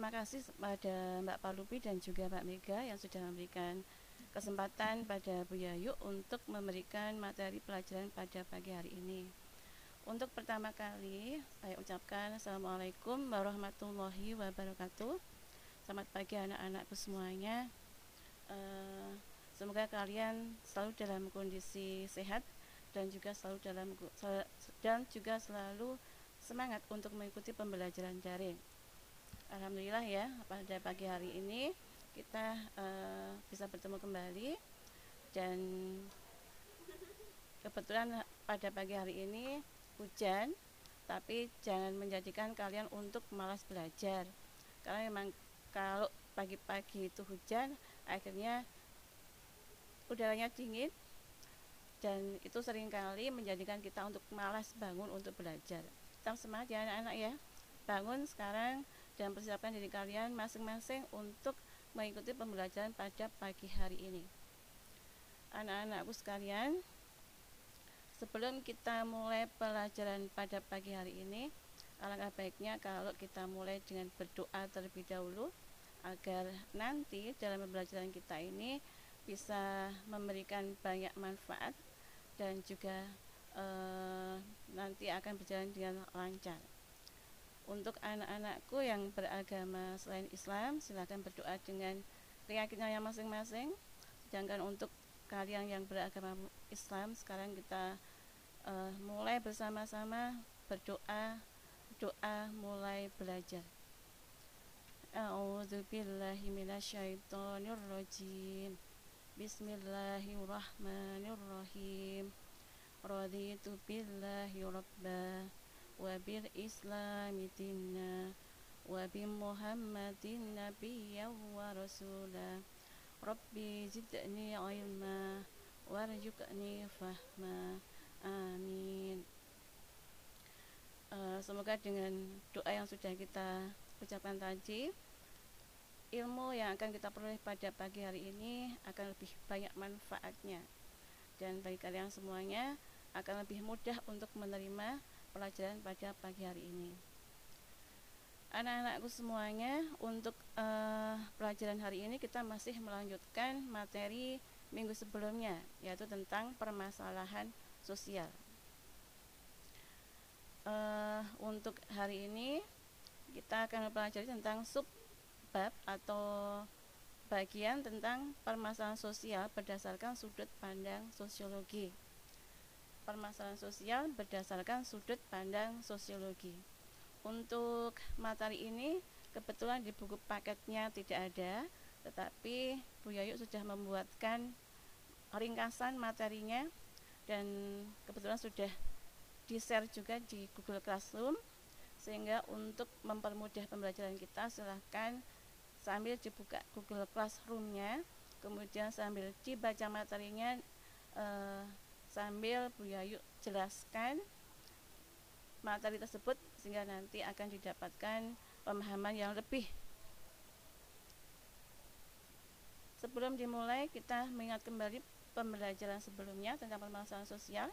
terima kasih pada Mbak Palupi dan juga Mbak Mega yang sudah memberikan kesempatan pada Bu Yayu untuk memberikan materi pelajaran pada pagi hari ini. Untuk pertama kali, saya ucapkan Assalamualaikum warahmatullahi wabarakatuh. Selamat pagi anak-anakku semuanya. Uh, semoga kalian selalu dalam kondisi sehat dan juga selalu dalam dan juga selalu semangat untuk mengikuti pembelajaran daring. Alhamdulillah ya pada pagi hari ini kita uh, bisa bertemu kembali. Dan kebetulan pada pagi hari ini hujan tapi jangan menjadikan kalian untuk malas belajar. Karena memang kalau pagi-pagi itu hujan akhirnya udaranya dingin. Dan itu sering kali menjadikan kita untuk malas bangun untuk belajar. Tetap semangat ya anak-anak ya. Bangun sekarang dan persiapkan diri kalian masing-masing untuk mengikuti pembelajaran pada pagi hari ini. Anak-anakku sekalian, sebelum kita mulai pelajaran pada pagi hari ini, alangkah baiknya kalau kita mulai dengan berdoa terlebih dahulu agar nanti dalam pembelajaran kita ini bisa memberikan banyak manfaat dan juga e, nanti akan berjalan dengan lancar. Untuk anak-anakku yang beragama selain Islam, silakan berdoa dengan keyakinannya masing-masing. Sedangkan untuk kalian yang beragama Islam, sekarang kita uh, mulai bersama-sama berdoa, doa mulai belajar. A'udzu billahi minasyaitonir rajim. Bismillahirrahmanirrahim. Raditu billahi rabbah وبالإسلام دينا وبمحمد نبيا ورسولا ربي زدني علما وارزقني فهما amin uh, semoga dengan doa yang sudah kita ucapkan tadi ilmu yang akan kita peroleh pada pagi hari ini akan lebih banyak manfaatnya dan bagi kalian semuanya akan lebih mudah untuk menerima pelajaran pada pagi hari ini. Anak-anakku semuanya, untuk uh, pelajaran hari ini kita masih melanjutkan materi minggu sebelumnya, yaitu tentang permasalahan sosial. Uh, untuk hari ini kita akan mempelajari tentang subbab atau bagian tentang permasalahan sosial berdasarkan sudut pandang sosiologi permasalahan sosial berdasarkan sudut pandang sosiologi. Untuk materi ini kebetulan di buku paketnya tidak ada, tetapi Bu Yayu sudah membuatkan ringkasan materinya dan kebetulan sudah di-share juga di Google Classroom sehingga untuk mempermudah pembelajaran kita silahkan sambil dibuka Google Classroom-nya kemudian sambil dibaca materinya eh, sambil Bu Yayu jelaskan materi tersebut sehingga nanti akan didapatkan pemahaman yang lebih. Sebelum dimulai, kita mengingat kembali pembelajaran sebelumnya tentang permasalahan sosial.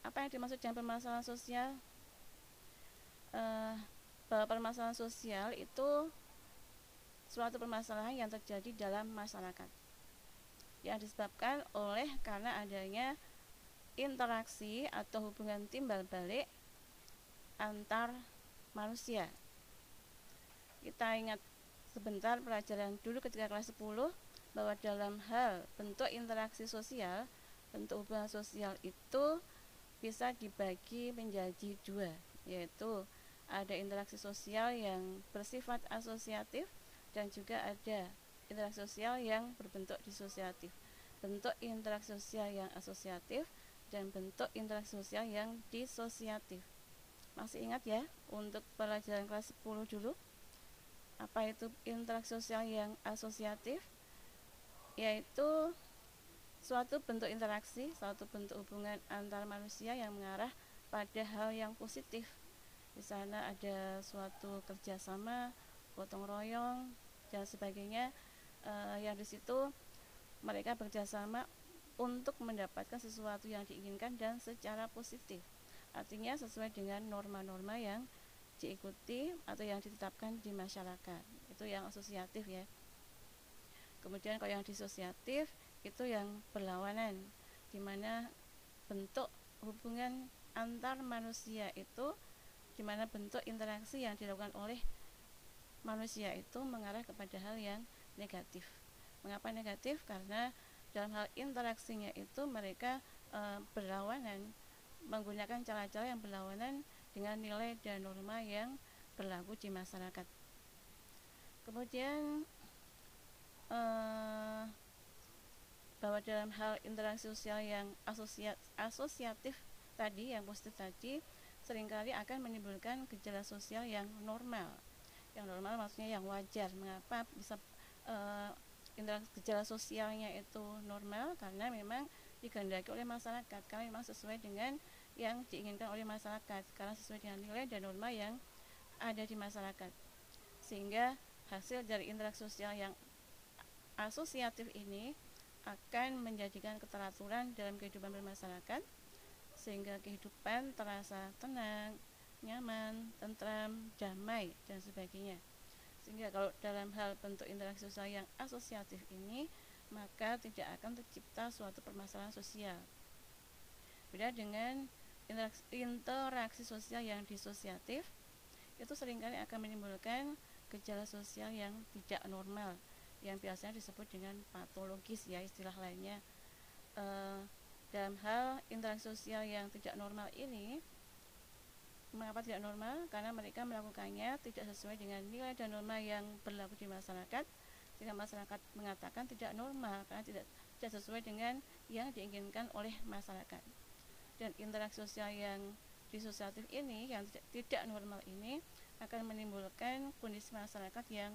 Apa yang dimaksud dengan permasalahan sosial? Uh, bahwa permasalahan sosial itu suatu permasalahan yang terjadi dalam masyarakat yang disebabkan oleh karena adanya interaksi atau hubungan timbal balik antar manusia. Kita ingat sebentar pelajaran dulu ketika kelas 10 bahwa dalam hal bentuk interaksi sosial, bentuk hubungan sosial itu bisa dibagi menjadi dua, yaitu ada interaksi sosial yang bersifat asosiatif dan juga ada interaksi sosial yang berbentuk disosiatif. Bentuk interaksi sosial yang asosiatif dan bentuk interaksi sosial yang disosiatif. Masih ingat ya untuk pelajaran kelas 10 dulu apa itu interaksi sosial yang asosiatif? Yaitu suatu bentuk interaksi suatu bentuk hubungan antar manusia yang mengarah pada hal yang positif. Di sana ada suatu kerjasama gotong royong dan sebagainya uh, yang di situ mereka bekerjasama untuk mendapatkan sesuatu yang diinginkan dan secara positif. Artinya sesuai dengan norma-norma yang diikuti atau yang ditetapkan di masyarakat. Itu yang asosiatif ya. Kemudian kalau yang disosiatif itu yang berlawanan di mana bentuk hubungan antar manusia itu di mana bentuk interaksi yang dilakukan oleh manusia itu mengarah kepada hal yang negatif. Mengapa negatif? Karena dalam hal interaksinya itu mereka e, berlawanan menggunakan cara-cara yang berlawanan dengan nilai dan norma yang berlaku di masyarakat. Kemudian e, bahwa dalam hal interaksi sosial yang asosiatif tadi, yang positif tadi, sering kali akan menimbulkan gejala sosial yang normal. Yang normal maksudnya yang wajar. Mengapa bisa e, interaksi gejala sosialnya itu normal? Karena memang dikehendaki oleh masyarakat, karena memang sesuai dengan yang diinginkan oleh masyarakat, karena sesuai dengan nilai dan norma yang ada di masyarakat. Sehingga hasil dari interaksi sosial yang asosiatif ini akan menjadikan keteraturan dalam kehidupan bermasyarakat sehingga kehidupan terasa tenang, nyaman, tentram, damai dan sebagainya. Sehingga kalau dalam hal bentuk interaksi sosial yang asosiatif ini maka tidak akan tercipta suatu permasalahan sosial. Beda dengan interaksi, interaksi sosial yang disosiatif itu sering kali akan menimbulkan gejala sosial yang tidak normal yang biasanya disebut dengan patologis ya istilah lainnya e, dalam hal interaksi sosial yang tidak normal ini mengapa tidak normal karena mereka melakukannya tidak sesuai dengan nilai dan norma yang berlaku di masyarakat. Sehingga masyarakat mengatakan tidak normal karena tidak tidak sesuai dengan yang diinginkan oleh masyarakat. Dan interaksi sosial yang disosiatif ini yang tidak, tidak normal ini akan menimbulkan kondisi masyarakat yang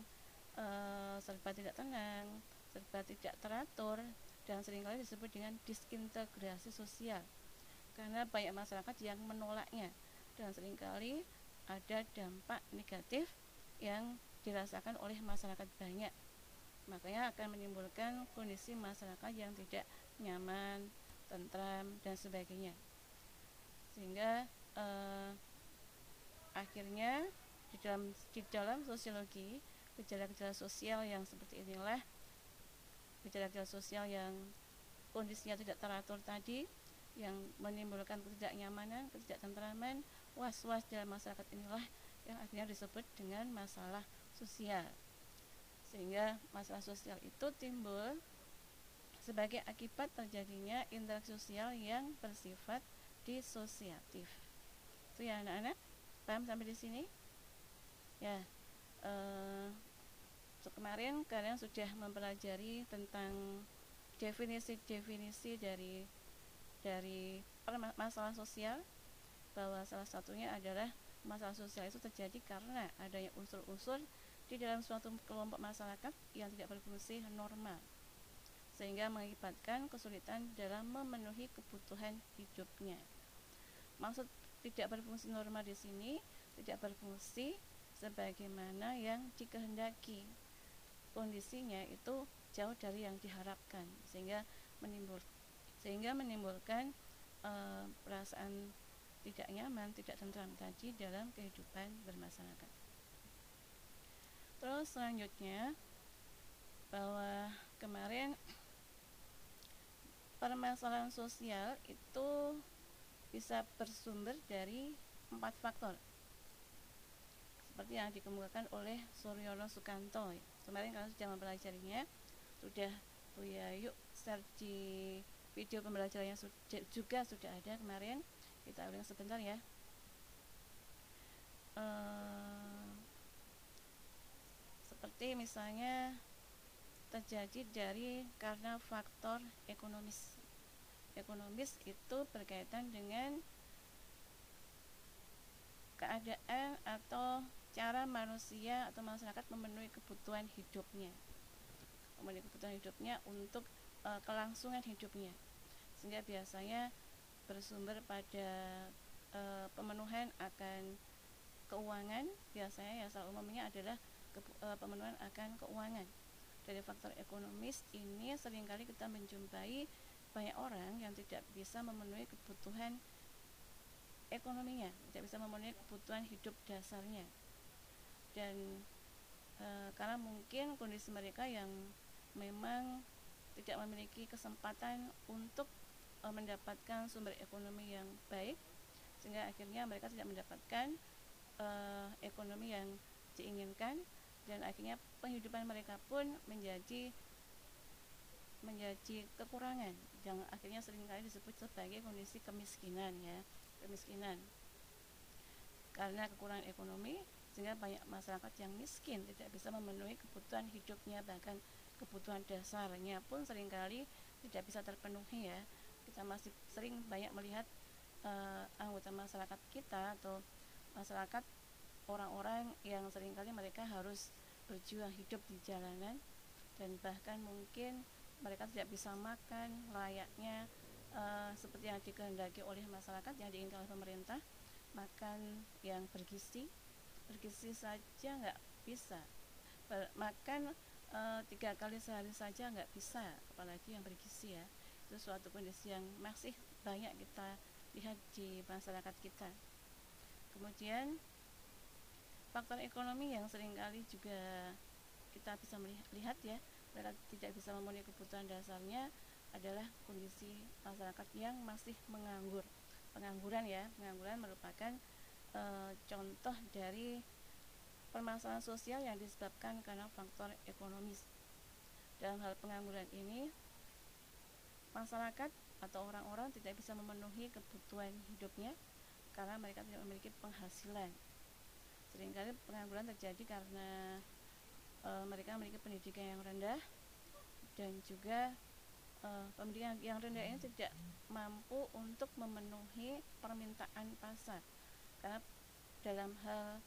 uh, serba tidak tenang, serba tidak teratur, dan sering kali disebut dengan disintegrasi sosial. Karena banyak masyarakat yang menolaknya dan sering kali ada dampak negatif yang dirasakan oleh masyarakat banyak. Makanya akan menimbulkan kondisi masyarakat yang tidak nyaman, tentram dan sebagainya. Sehingga eh, akhirnya di dalam di dalam sosiologi gejala-gejala sosial yang seperti inilah gejala-gejala sosial yang kondisinya tidak teratur tadi yang menimbulkan ketidaknyamanan, ketidaktentraman, was-was dalam masyarakat inilah yang akhirnya disebut dengan masalah sosial. Sehingga masalah sosial itu timbul sebagai akibat terjadinya interaksi sosial yang bersifat disosiatif. Itu ya anak-anak? Paham sampai di sini? Ya, uh, kemarin kalian sudah mempelajari tentang definisi-definisi dari dari masalah sosial bahwa salah satunya adalah masalah sosial itu terjadi karena adanya unsur-unsur di dalam suatu kelompok masyarakat yang tidak berfungsi normal sehingga mengakibatkan kesulitan dalam memenuhi kebutuhan hidupnya. Maksud tidak berfungsi normal di sini tidak berfungsi sebagaimana yang dikehendaki kondisinya itu jauh dari yang diharapkan sehingga menimbul sehingga menimbulkan e, perasaan tidak nyaman, tidak tentram tadi dalam kehidupan bermasyarakat. Terus selanjutnya bahwa kemarin permasalahan sosial itu bisa bersumber dari empat faktor. Seperti yang dikemukakan oleh Suryono Sukanto. Kemarin kalian sudah mempelajarinya sudah Buya yuk share di video pembelajarannya juga sudah ada kemarin kita ulang sebentar ya. Ehm, seperti misalnya terjadi dari karena faktor ekonomis. Ekonomis itu berkaitan dengan keadaan atau cara manusia atau masyarakat memenuhi kebutuhan hidupnya. Memenuhi kebutuhan hidupnya untuk e, kelangsungan hidupnya. Sehingga biasanya bersumber pada e, pemenuhan akan keuangan biasanya ya salah umumnya adalah ke, e, pemenuhan akan keuangan. Dari faktor ekonomis ini sering kali kita menjumpai banyak orang yang tidak bisa memenuhi kebutuhan ekonominya tidak bisa memenuhi kebutuhan hidup dasarnya. Dan e, karena mungkin kondisi mereka yang memang tidak memiliki kesempatan untuk mendapatkan sumber ekonomi yang baik sehingga akhirnya mereka tidak mendapatkan e, ekonomi yang diinginkan dan akhirnya penghidupan mereka pun menjadi menjadi kekurangan yang akhirnya sering kali disebut sebagai kondisi kemiskinan ya kemiskinan. Karena kekurangan ekonomi sehingga banyak masyarakat yang miskin tidak bisa memenuhi kebutuhan hidupnya bahkan kebutuhan dasarnya pun sering kali tidak bisa terpenuhi ya kita masih sering banyak melihat uh, anggota masyarakat kita atau masyarakat orang-orang yang sering kali mereka harus berjuang hidup di jalanan dan bahkan mungkin mereka tidak bisa makan layaknya uh, seperti yang dikehendaki oleh masyarakat yang diinginkan oleh pemerintah makan yang bergizi bergizi saja nggak bisa. Makan uh, tiga kali sehari saja nggak bisa apalagi yang bergizi ya itu suatu kondisi yang masih banyak kita lihat di masyarakat kita. Kemudian faktor ekonomi yang sering kali juga kita bisa melihat ya mereka tidak bisa memenuhi kebutuhan dasarnya adalah kondisi masyarakat yang masih menganggur. Pengangguran ya pengangguran merupakan e, contoh dari permasalahan sosial yang disebabkan karena faktor ekonomis. Dalam hal pengangguran ini masyarakat atau orang-orang tidak bisa memenuhi kebutuhan hidupnya karena mereka tidak memiliki penghasilan. Seringkali pengangguran terjadi karena e, mereka memiliki pendidikan yang rendah dan juga e, pendidikan yang rendah ini tidak mampu untuk memenuhi permintaan pasar. Karena dalam hal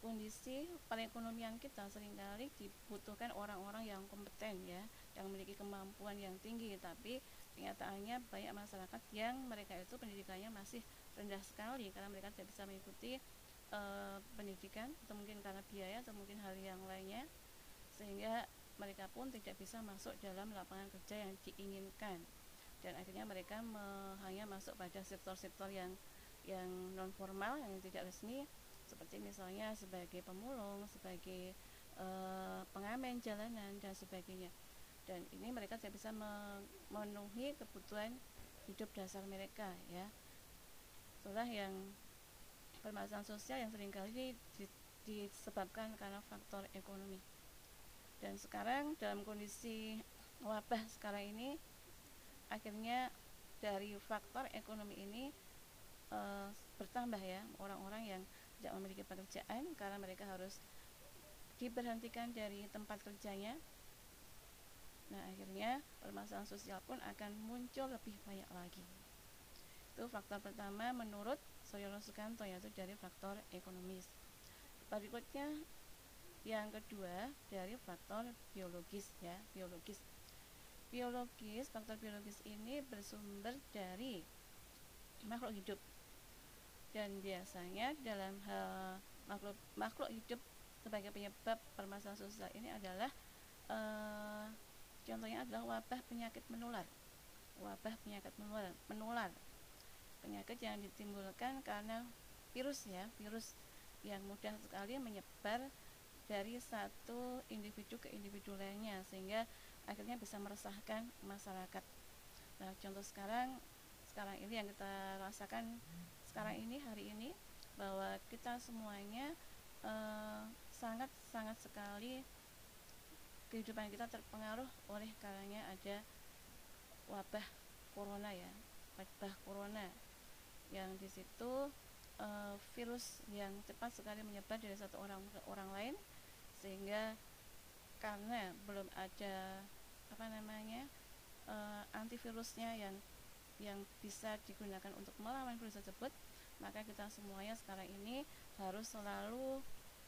kondisi perekonomian kita sering kali dibutuhkan orang-orang yang kompeten ya yang memiliki kemampuan yang tinggi tapi kenyataannya banyak masyarakat yang mereka itu pendidikannya masih rendah sekali karena mereka tidak bisa mengikuti uh, pendidikan atau mungkin karena biaya atau mungkin hal yang lainnya sehingga mereka pun tidak bisa masuk dalam lapangan kerja yang diinginkan dan akhirnya mereka me, hanya masuk pada sektor-sektor yang yang non formal yang tidak resmi seperti misalnya sebagai pemulung, sebagai uh, pengamen jalanan dan sebagainya. Dan ini mereka tidak bisa memenuhi kebutuhan hidup dasar mereka ya. Itulah yang permasalahan sosial yang sering kali disebabkan karena faktor ekonomi dan sekarang dalam kondisi wabah sekarang ini akhirnya dari faktor ekonomi ini e, bertambah ya orang-orang yang tidak memiliki pekerjaan karena mereka harus diberhentikan dari tempat kerjanya nah akhirnya permasalahan sosial pun akan muncul lebih banyak lagi itu faktor pertama menurut Soyono Sukanto yaitu dari faktor ekonomis. Berikutnya yang kedua dari faktor biologis ya, biologis. Biologis, faktor biologis ini bersumber dari makhluk hidup. Dan biasanya dalam hal makhluk makhluk hidup sebagai penyebab permasalahan sosial ini adalah uh, contohnya adalah wabah penyakit menular. Wabah penyakit menular, menular penyakit yang ditimbulkan karena virus ya virus yang mudah sekali menyebar dari satu individu ke individu lainnya sehingga akhirnya bisa meresahkan masyarakat. Nah, contoh sekarang sekarang ini yang kita rasakan sekarang ini hari ini bahwa kita semuanya eh, sangat sangat sekali kehidupan kita terpengaruh oleh karena ada wabah corona ya wabah corona. Yang di situ uh, virus yang cepat sekali menyebar dari satu orang ke orang lain sehingga karena belum ada apa namanya uh, antivirusnya yang yang bisa digunakan untuk melawan virus tersebut maka kita semuanya sekarang ini harus selalu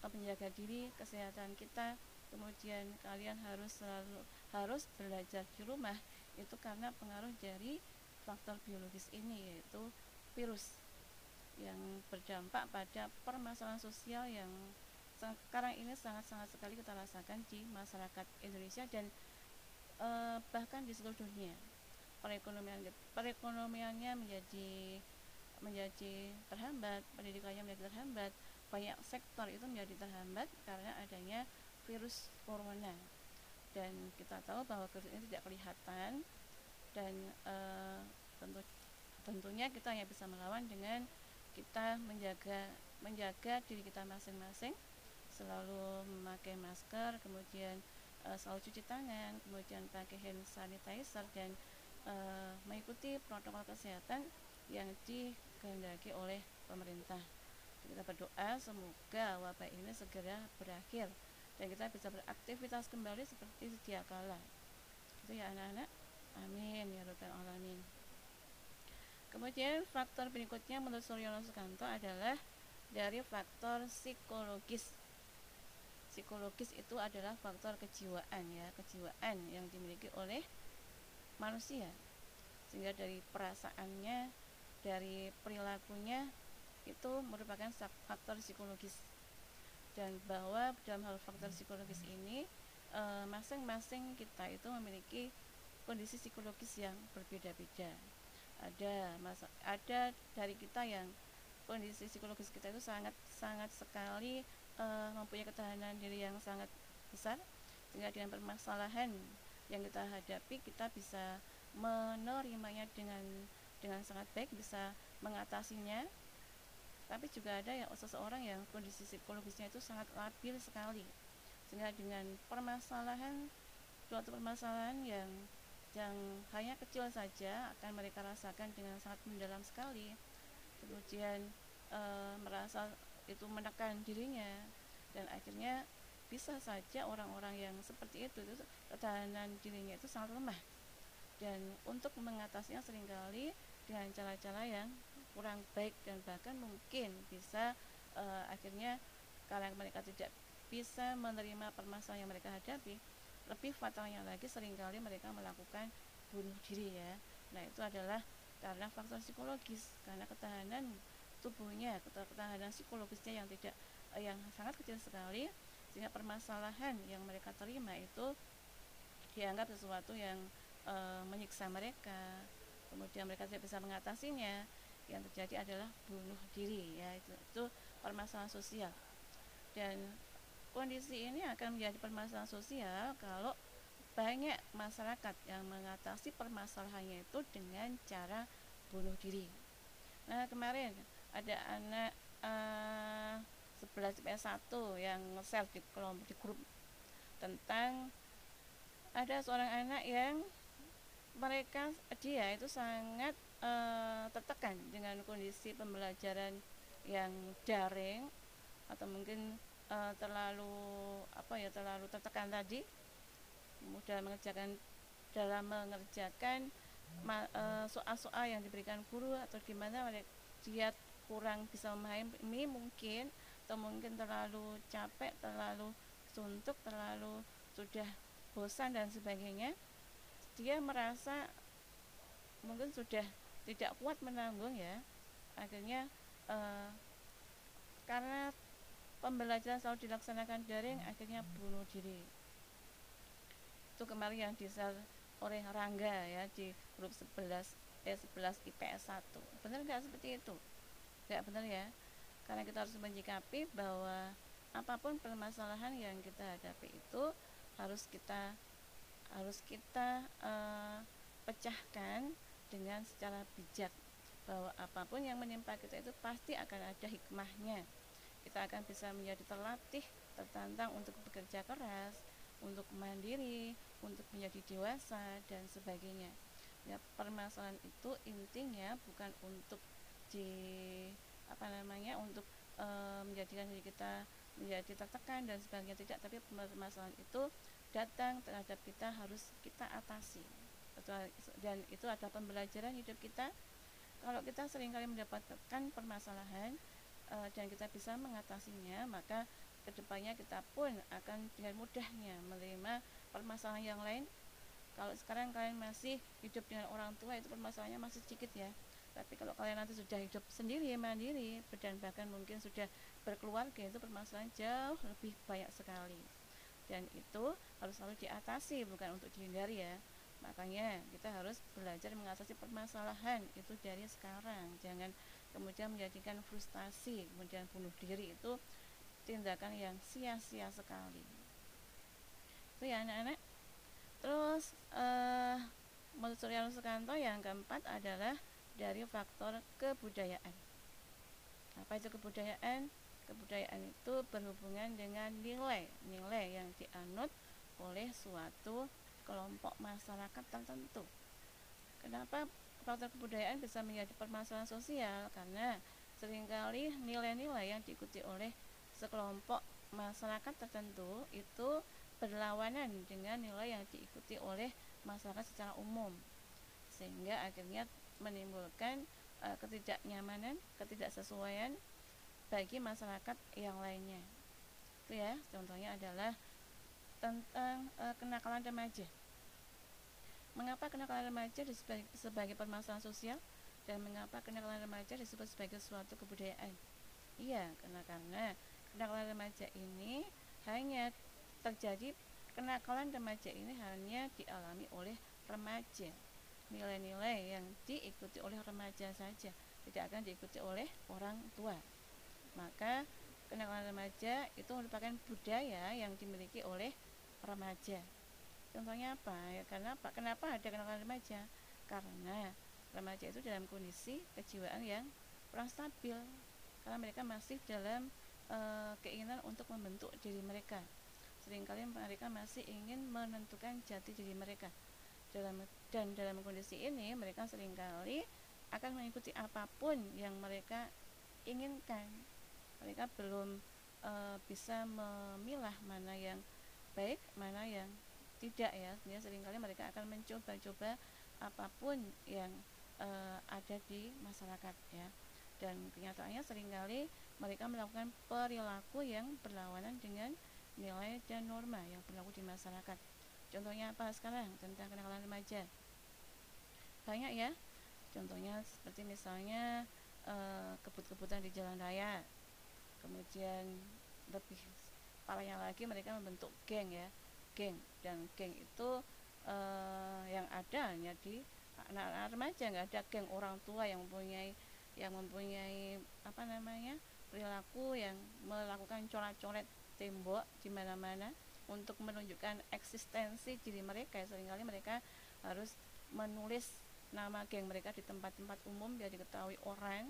uh, menjaga diri kesehatan kita kemudian kalian harus selalu harus belajar di rumah itu karena pengaruh dari faktor biologis ini yaitu virus yang berdampak pada permasalahan sosial yang sekarang ini sangat-sangat sekali kita rasakan di masyarakat Indonesia dan e, bahkan di seluruh dunia. Perekonomian perekonomiannya menjadi menjadi terhambat pendidikannya menjadi terhambat banyak sektor itu menjadi terhambat karena adanya virus corona. Dan kita tahu bahwa virus ini tidak kelihatan dan e, tentu tentunya kita hanya bisa melawan dengan kita menjaga menjaga diri kita masing-masing selalu memakai masker kemudian e, selalu cuci tangan kemudian pakai hand sanitizer dan e, mengikuti protokol kesehatan yang dikehendaki oleh pemerintah. Kita berdoa semoga wabah ini segera berakhir dan kita bisa beraktivitas kembali seperti sedia kala itu ya anak-anak amin ya rabbal alamin Kemudian faktor berikutnya menurut Suryono Sukanto adalah dari faktor psikologis. Psikologis itu adalah faktor kejiwaan ya, kejiwaan yang dimiliki oleh manusia. Sehingga dari perasaannya, dari perilakunya itu merupakan faktor psikologis. Dan bahwa dalam hal faktor psikologis ini eh, masing-masing kita itu memiliki kondisi psikologis yang berbeda-beda. Ada masa ada dari kita yang kondisi psikologis kita itu sangat sangat sekali uh, mempunyai ketahanan diri yang sangat besar sehingga dengan permasalahan yang kita hadapi kita bisa menerimanya dengan dengan sangat baik bisa mengatasinya tapi juga ada yang seseorang yang kondisi psikologisnya itu sangat labil sekali. Sehingga dengan permasalahan suatu permasalahan yang yang hanya kecil saja akan mereka rasakan dengan sangat mendalam sekali. Kemudian e, merasa itu menekan dirinya dan akhirnya bisa saja orang-orang yang seperti itu, itu ketahanan dirinya itu sangat lemah. Dan untuk mengatasinya sering kali dengan cara-cara yang kurang baik dan bahkan mungkin bisa e, akhirnya kalau mereka tidak bisa menerima permasalahan yang mereka hadapi lebih fatalnya lagi sering kali mereka melakukan bunuh diri ya. Nah itu adalah karena faktor psikologis karena ketahanan tubuhnya ketahanan psikologisnya yang tidak eh, yang sangat kecil sekali sehingga permasalahan yang mereka terima itu dianggap sesuatu yang e, menyiksa mereka kemudian mereka tidak bisa mengatasinya yang terjadi adalah bunuh diri ya itu, itu permasalahan sosial dan Kondisi ini akan menjadi permasalahan sosial kalau banyak masyarakat yang mengatasi permasalahannya itu dengan cara bunuh diri. Nah kemarin ada anak uh, 11 PS1 yang self di kelompok di grup tentang ada seorang anak yang mereka dia itu sangat uh, tertekan dengan kondisi pembelajaran yang daring atau mungkin uh, terlalu apa ya terlalu tertekan tadi. Mudah mengerjakan dalam mengerjakan eh, soal-soal yang diberikan guru atau gimana dia kurang bisa memahami mungkin atau mungkin terlalu capek terlalu suntuk terlalu sudah bosan dan sebagainya dia merasa mungkin sudah tidak kuat menanggung ya. Akhirnya uh, karena pembelajaran selalu dilaksanakan daring akhirnya bunuh diri. Itu kemarin yang di oleh Rangga ya di grup 11 eh 11 IPS 1 benar nggak seperti itu? Nggak benar ya. Karena kita harus menyikapi bahwa apa pun permasalahan yang kita hadapi itu harus kita harus kita uh, pecahkan dengan secara bijak. Bahwa apa pun yang menimpa kita itu pasti akan ada hikmahnya. Kita akan bisa menjadi terlatih, tertantang untuk bekerja keras, untuk mandiri, untuk menjadi dewasa dan sebagainya. Ya, permasalahan itu intinya bukan untuk di apa namanya untuk e, menjadikan diri kita menjadi tertekan dan sebagainya tidak, tapi permasalahan itu datang terhadap kita harus kita atasi. Dan itu adalah pembelajaran hidup kita. Kalau kita sering kali mendapatkan permasalahan, uh, dan kita bisa mengatasinya maka ke depannya kita pun akan dengan mudahnya menerima permasalahan yang lain kalau sekarang kalian masih hidup dengan orang tua itu permasalahannya masih sedikit ya tapi kalau kalian nanti sudah hidup sendiri mandiri dan bahkan mungkin sudah berkeluarga itu permasalahan jauh lebih banyak sekali dan itu harus selalu diatasi bukan untuk dihindari ya. Makanya kita harus belajar mengatasi permasalahan itu dari sekarang. Jangan kemudian menjadikan frustasi kemudian bunuh diri itu tindakan yang sia-sia sekali. Itu ya anak-anak. Terus uh, menurut Suryanus Sukanto yang keempat adalah dari faktor kebudayaan. Apa itu kebudayaan kebudayaan itu berhubungan dengan nilai nilai yang dianut oleh suatu kelompok masyarakat tertentu. Kenapa faktor kebudayaan bisa menjadi permasalahan sosial? Karena sering kali nilai-nilai yang diikuti oleh sekelompok masyarakat tertentu itu berlawanan dengan nilai yang diikuti oleh masyarakat secara umum sehingga akhirnya menimbulkan uh, ketidaknyamanan, ketidaksesuaian bagi masyarakat yang lainnya. Itu ya, contohnya adalah tentang uh, kenakalan remaja. Mengapa kenakalan remaja disebut sebagai permasalahan sosial dan mengapa kenakalan remaja disebut sebagai suatu kebudayaan? Iya, karena karena kenakalan remaja ini hanya terjadi kenakalan remaja ini hanya dialami oleh remaja. Nilai-nilai yang diikuti oleh remaja saja, tidak akan diikuti oleh orang tua. Maka kenakalan remaja itu merupakan budaya yang dimiliki oleh remaja. Contohnya apa? Ya, karena apa? Kenapa ada kenakalan remaja? Karena remaja itu dalam kondisi kejiwaan yang kurang stabil, karena mereka masih dalam e, keinginan untuk membentuk diri mereka. Seringkali mereka masih ingin menentukan jati diri mereka. Dalam dan dalam kondisi ini mereka sering kali akan mengikuti apa pun yang mereka inginkan. Mereka belum e, bisa memilah mana yang baik mana yang tidak ya. Sehingga sering kali mereka akan mencoba-coba apa pun yang uh, ada di masyarakat ya. Dan kenyataannya sering kali mereka melakukan perilaku yang berlawanan dengan nilai dan norma yang berlaku di masyarakat. Contohnya apa sekarang tentang kenakalan remaja? Banyak ya. Contohnya seperti misalnya uh, kebut-kebutan di jalan raya kemudian lebih parahnya lagi mereka membentuk geng ya. Geng dan geng itu uh, yang ada hanya di anak-anak remaja nggak ada geng orang tua yang mempunyai yang mempunyai apa namanya perilaku yang melakukan coret-coret tembok di mana-mana untuk menunjukkan eksistensi diri mereka. Seringkali mereka harus menulis nama geng mereka di tempat-tempat umum biar diketahui orang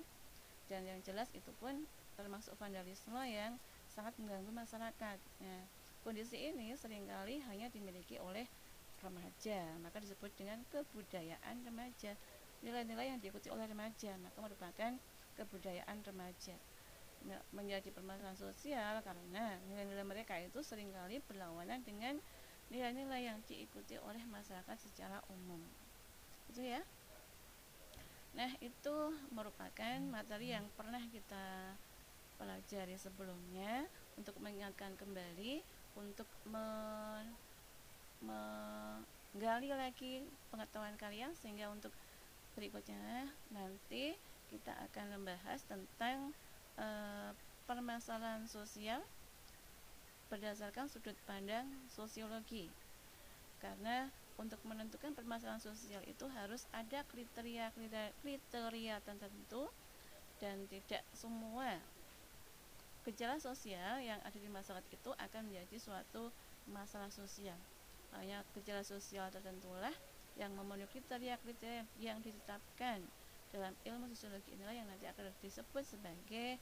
dan yang jelas itu pun termasuk vandalisme yang sangat mengganggu masyarakat. Ya, kondisi ini sering kali hanya dimiliki oleh remaja, maka disebut dengan kebudayaan remaja. Nilai-nilai yang diikuti oleh remaja, maka merupakan kebudayaan remaja. Menjadi permasalahan sosial karena nilai-nilai mereka itu sering kali berlawanan dengan nilai-nilai yang diikuti oleh masyarakat secara umum. Itu ya. Nah, itu merupakan materi yang pernah kita pelajari sebelumnya untuk mengingatkan kembali untuk menggali lagi pengetahuan kalian sehingga untuk berikutnya nanti kita akan membahas tentang e, permasalahan sosial berdasarkan sudut pandang sosiologi. Karena untuk menentukan permasalahan sosial itu harus ada kriteria kriteria, tertentu dan tidak semua gejala sosial yang ada di masyarakat itu akan menjadi suatu masalah sosial. Hanya gejala sosial tertentulah yang memenuhi kriteria-kriteria yang ditetapkan dalam ilmu sosiologi inilah yang nanti akan disebut sebagai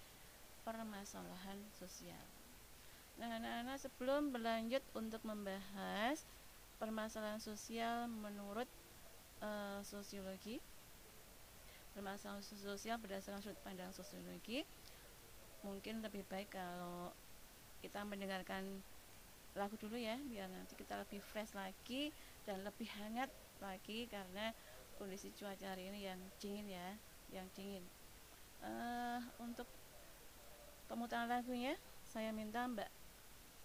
permasalahan sosial. Nah, anak-anak sebelum berlanjut untuk membahas permasalahan sosial menurut uh, sosiologi, permasalahan sosial berdasarkan sudut pandang sosiologi, mungkin lebih baik kalau kita mendengarkan lagu dulu ya biar nanti kita lebih fresh lagi dan lebih hangat lagi karena kondisi cuaca hari ini yang dingin ya yang dingin. Uh, untuk pemutaran lagunya saya minta mbak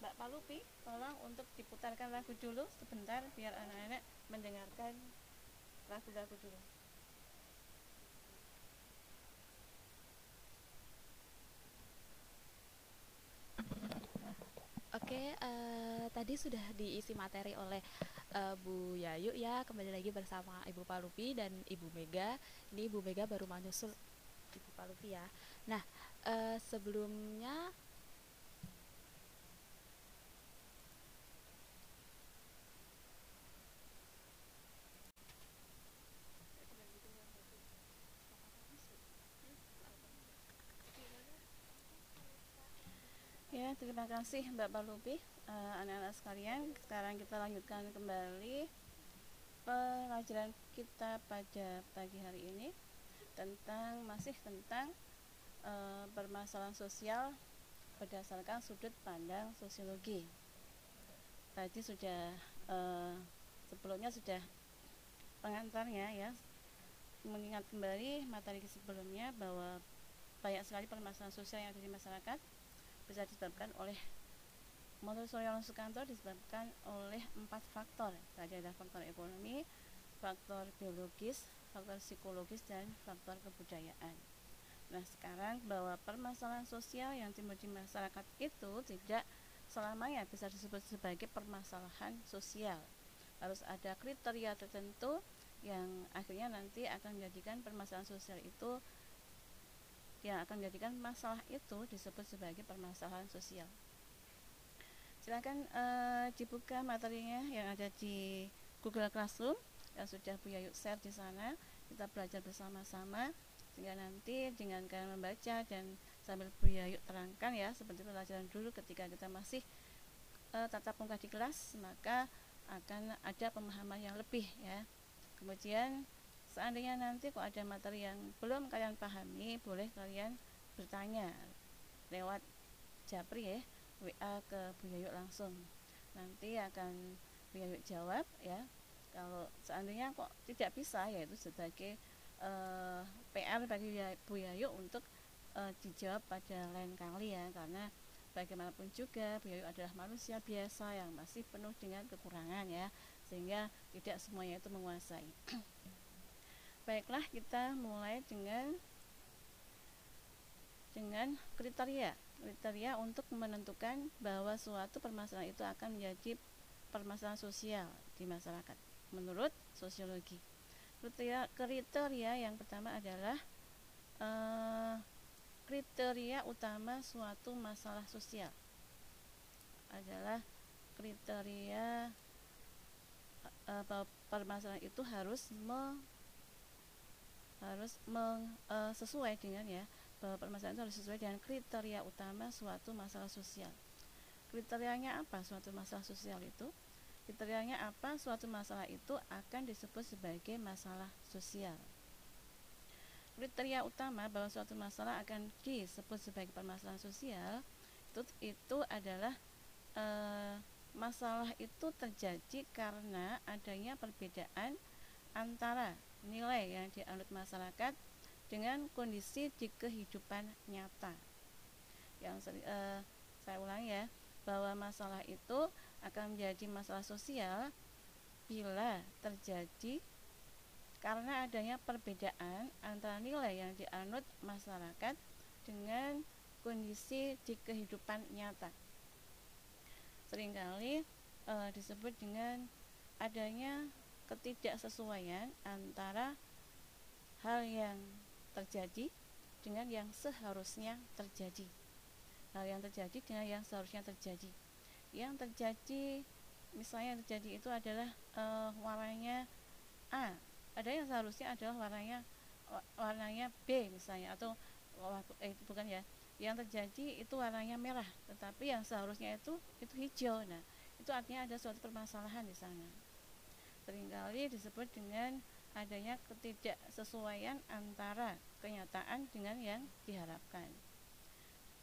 mbak Palupi tolong untuk diputarkan lagu dulu sebentar biar anak-anak mendengarkan lagu-lagu dulu Oke, uh, tadi sudah diisi materi oleh uh, Bu Yayu ya. Kembali lagi bersama Ibu Palupi dan Ibu Mega. Ini Ibu Mega baru menyusul Ibu Palupi ya. Nah, uh, sebelumnya Terima kasih Mbak Palupi, uh, anak-anak sekalian. Sekarang kita lanjutkan kembali pelajaran kita pada pagi hari ini tentang masih tentang uh, permasalahan sosial berdasarkan sudut pandang sosiologi. Tadi sudah uh, sebelumnya sudah pengantarnya ya mengingat kembali materi sebelumnya bahwa banyak sekali permasalahan sosial yang ada di masyarakat bisa disebabkan oleh menurut Suryono Sukanto disebabkan oleh empat faktor. Tadi ada faktor ekonomi faktor biologis faktor psikologis dan faktor kebudayaan. Nah sekarang bahwa permasalahan sosial yang timbul di masyarakat itu tidak selamanya bisa disebut sebagai permasalahan sosial. Harus ada kriteria tertentu yang akhirnya nanti akan menjadikan permasalahan sosial itu yang akan menjadikan masalah itu disebut sebagai permasalahan sosial. Silakan uh, dibuka materinya yang ada di Google Classroom yang sudah Bu Yayu share di sana. Kita belajar bersama-sama sehingga nanti dengan kalian membaca dan sambil Bu Yayu terangkan ya seperti pelajaran dulu ketika kita masih uh, tatap muka di kelas maka akan ada pemahaman yang lebih ya. Kemudian seandainya nanti kok ada materi yang belum kalian pahami boleh kalian bertanya lewat japri ya WA ke Bu Yayu langsung. Nanti akan Bu Yayu jawab ya. Kalau seandainya kok tidak bisa yaitu sebagai uh, eh, PR bagi Bu Yayu untuk uh, dijawab pada lain kali ya. Karena bagaimanapun juga Bu Yayu adalah manusia biasa yang masih penuh dengan kekurangan ya sehingga tidak semuanya itu menguasai Baiklah, kita mulai dengan dengan kriteria. Kriteria untuk menentukan bahwa suatu permasalahan itu akan menjadi permasalahan sosial di masyarakat menurut sosiologi. Kriteria, kriteria yang pertama adalah uh, kriteria utama suatu masalah sosial adalah kriteria bahwa permasalahan itu harus me harus meng, uh, sesuai dengan ya bahwa permasalahan itu harus sesuai dengan kriteria utama suatu masalah sosial. Kriterianya apa suatu masalah sosial itu? Kriterianya apa suatu masalah itu akan disebut sebagai masalah sosial. Kriteria utama bahwa suatu masalah akan disebut sebagai permasalahan sosial itu itu adalah e, masalah itu terjadi karena adanya perbedaan antara nilai yang dianut masyarakat dengan kondisi di kehidupan nyata. Yang eh, saya ulangi ya, bahwa masalah itu akan menjadi masalah sosial bila terjadi karena adanya perbedaan antara nilai yang dianut masyarakat dengan kondisi di kehidupan nyata. Seringkali e, disebut dengan adanya ketidaksesuaian antara hal yang terjadi dengan yang seharusnya terjadi. Hal yang terjadi dengan yang seharusnya terjadi. Yang terjadi misalnya yang terjadi itu adalah uh, warnanya A. Ada yang seharusnya adalah warnanya warnanya B misalnya atau eh, bukan ya. Yang terjadi itu warnanya merah, tetapi yang seharusnya itu itu hijau. Nah, itu artinya ada suatu permasalahan di sana sering kali disebut dengan adanya ketidaksesuaian antara kenyataan dengan yang diharapkan.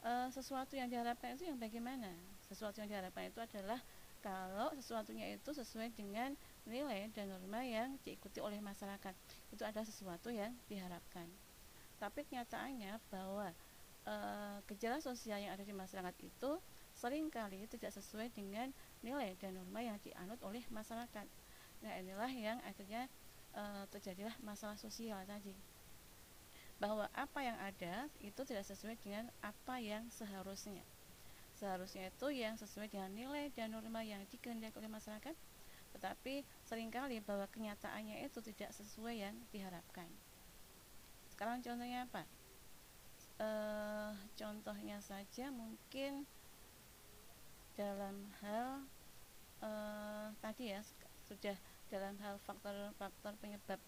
E, sesuatu yang diharapkan itu yang bagaimana? Sesuatu yang diharapkan itu adalah kalau sesuatunya itu sesuai dengan nilai dan norma yang diikuti oleh masyarakat. Itu ada sesuatu yang diharapkan. Tapi kenyataannya bahwa e, gejala sosial yang ada di masyarakat itu sering kali tidak sesuai dengan nilai dan norma yang dianut oleh masyarakat Nah inilah yang akhirnya e, terjadilah masalah sosial tadi bahwa apa yang ada itu tidak sesuai dengan apa yang seharusnya. Seharusnya itu yang sesuai dengan nilai dan norma yang dikehendaki oleh masyarakat, tetapi sering kali bahwa kenyataannya itu tidak sesuai yang diharapkan. Sekarang contohnya apa? uh, contohnya saja mungkin dalam hal uh, tadi ya sudah dalam hal faktor-faktor penyebab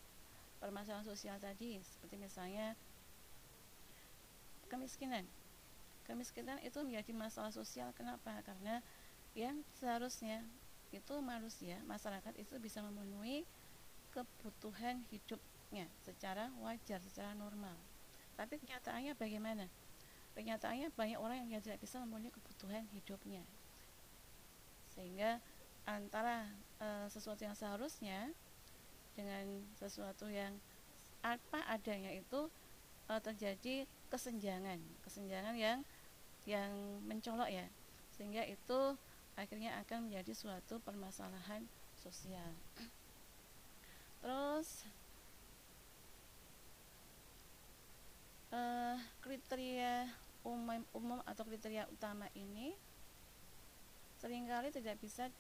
permasalahan sosial tadi seperti misalnya kemiskinan. Kemiskinan itu menjadi masalah sosial kenapa? Karena yang seharusnya itu manusia masyarakat itu bisa memenuhi kebutuhan hidupnya secara wajar secara normal. Tapi kenyataannya bagaimana? Kenyataannya banyak orang yang tidak bisa memenuhi kebutuhan hidupnya. Sehingga antara e, sesuatu yang seharusnya dengan sesuatu yang apa adanya itu e, terjadi kesenjangan kesenjangan yang yang mencolok ya. Sehingga itu akhirnya akan menjadi suatu permasalahan sosial. Terus uh, kriteria umum, umum atau kriteria utama ini sering kali tidak bisa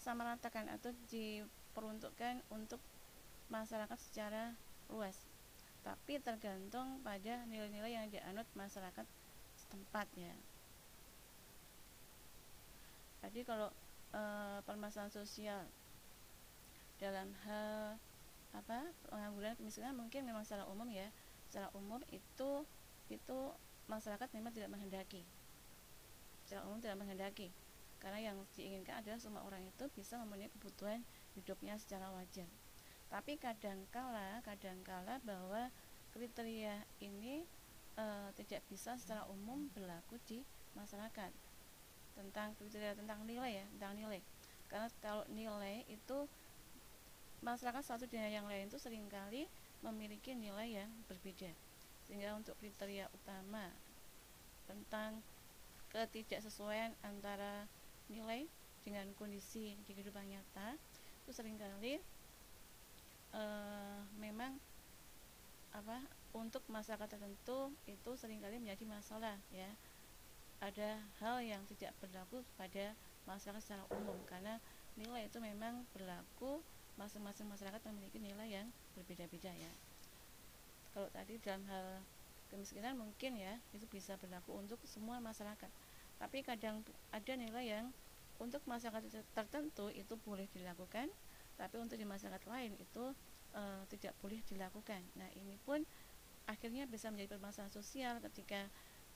disamaratakan atau diperuntukkan untuk masyarakat secara luas. Tapi tergantung pada nilai-nilai yang dianut masyarakat setempat ya jadi kalau e, permasalahan sosial dalam hal apa pengangguran kemiskinan mungkin memang secara umum ya. Secara umum itu itu masyarakat memang tidak menghendaki. Secara umum tidak menghendaki karena yang diinginkan adalah semua orang itu bisa memenuhi kebutuhan hidupnya secara wajar. Tapi kadangkala kadangkala bahwa kriteria ini e, tidak bisa secara umum berlaku di masyarakat. Tentang kriteria tentang nilai ya tentang nilai. Karena kalau nilai itu masyarakat satu dengan yang lain itu sering kali memiliki nilai yang berbeda. Sehingga untuk kriteria utama tentang ketidaksesuaian antara nilai dengan kondisi di kehidupan nyata itu sering kali e, memang apa untuk masyarakat tertentu itu sering kali menjadi masalah ya. Ada hal yang tidak berlaku pada masyarakat secara umum karena nilai itu memang berlaku masing-masing masyarakat memiliki nilai yang berbeda-beda ya. Kalau tadi dalam hal kemiskinan mungkin ya itu bisa berlaku untuk semua masyarakat. Tapi kadang ada nilai yang untuk masyarakat tertentu itu boleh dilakukan tapi untuk di masyarakat lain itu e, tidak boleh dilakukan. Nah ini pun akhirnya bisa menjadi permasalahan sosial ketika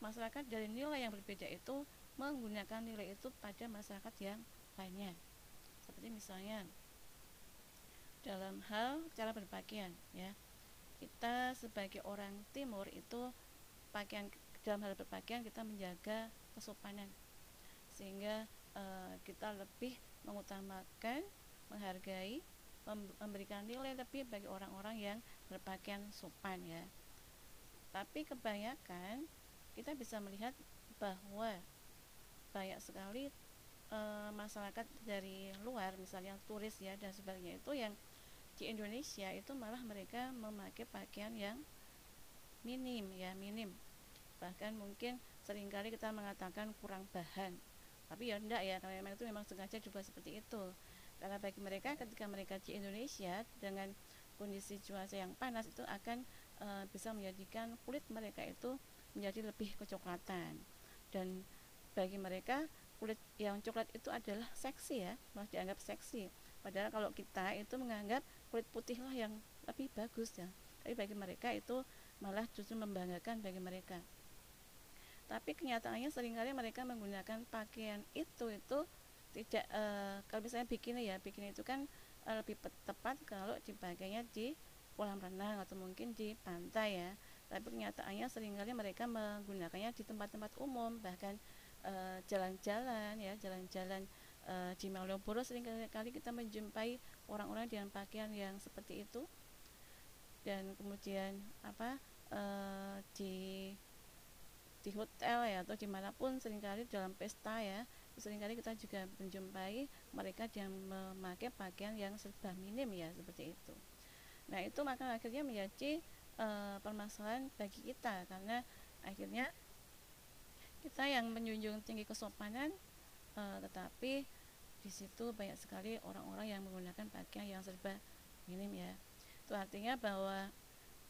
masyarakat dari nilai yang berbeda itu menggunakan nilai itu pada masyarakat yang lainnya. Seperti misalnya dalam hal cara berpakaian ya. Kita sebagai orang timur itu pakaian dalam hal berpakaian kita menjaga kesopanan. Sehingga e, kita lebih mengutamakan menghargai memberikan nilai lebih bagi orang-orang yang berpakaian sopan ya. Tapi kebanyakan kita bisa melihat bahwa banyak sekali e, masyarakat dari luar misalnya turis ya dan sebagainya itu yang di Indonesia itu malah mereka memakai pakaian yang minim ya minim. Bahkan mungkin sering kali kita mengatakan kurang bahan tapi ya enggak ya karena memang itu memang sengaja juga seperti itu. Karena bagi mereka ketika mereka di Indonesia dengan kondisi cuaca yang panas itu akan e, bisa menjadikan kulit mereka itu menjadi lebih kecoklatan. Dan bagi mereka kulit yang coklat itu adalah seksi ya malah dianggap seksi. Padahal kalau kita itu menganggap kulit putih lah yang lebih bagus ya. Tapi bagi mereka itu malah justru membanggakan bagi mereka tapi kenyataannya sering kali mereka menggunakan pakaian itu itu tidak e, kalau misalnya bikini ya bikini itu kan e, lebih tepat kalau dipakainya di kolam renang atau mungkin di pantai ya. Tapi kenyataannya sering kali mereka menggunakannya di tempat-tempat umum bahkan eh, jalan-jalan ya jalan-jalan uh, di Malioboro sering kali kita menjumpai orang-orang dengan pakaian yang seperti itu. Dan kemudian apa uh, di di hotel ya atau di mana pun sering kali dalam pesta ya sering kali kita juga menjumpai mereka yang memakai pakaian yang serba minim ya seperti itu. Nah itu maka akhirnya menjadi e, permasalahan bagi kita karena akhirnya kita yang menjunjung tinggi kesopanan e, tetapi di situ banyak sekali orang-orang yang menggunakan pakaian yang serba minim ya. Itu artinya bahwa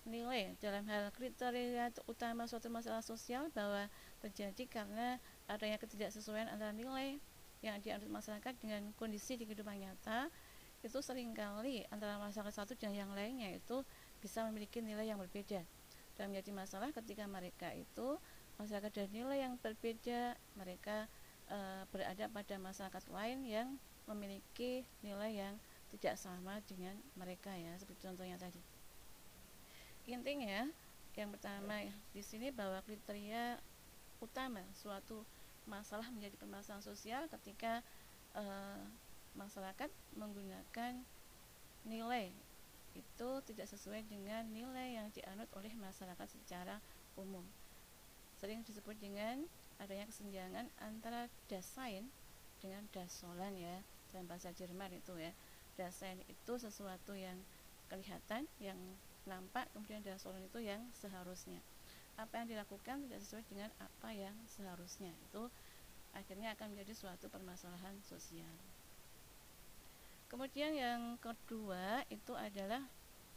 nilai dalam hal kriteria utama suatu masalah sosial bahwa terjadi karena adanya ketidaksesuaian antara nilai yang dianut masyarakat dengan kondisi di kehidupan nyata itu sering kali antara masyarakat satu dan yang lainnya itu bisa memiliki nilai yang berbeda. Dan menjadi masalah ketika mereka itu masyarakat dan nilai yang berbeda mereka e, berada pada masyarakat lain yang memiliki nilai yang tidak sama dengan mereka ya seperti contohnya tadi intinya yang pertama di sini bahwa kriteria utama suatu masalah menjadi permasalahan sosial ketika e, masyarakat menggunakan nilai itu tidak sesuai dengan nilai yang dianut oleh masyarakat secara umum. Sering disebut dengan adanya kesenjangan antara dasain dengan dasolan ya dalam bahasa Jerman itu ya. Dasain itu sesuatu yang kelihatan, yang nampak, kemudian dasolan itu yang seharusnya. Apa yang dilakukan tidak sesuai dengan apa yang seharusnya. Itu akhirnya akan menjadi suatu permasalahan sosial. Kemudian yang kedua itu adalah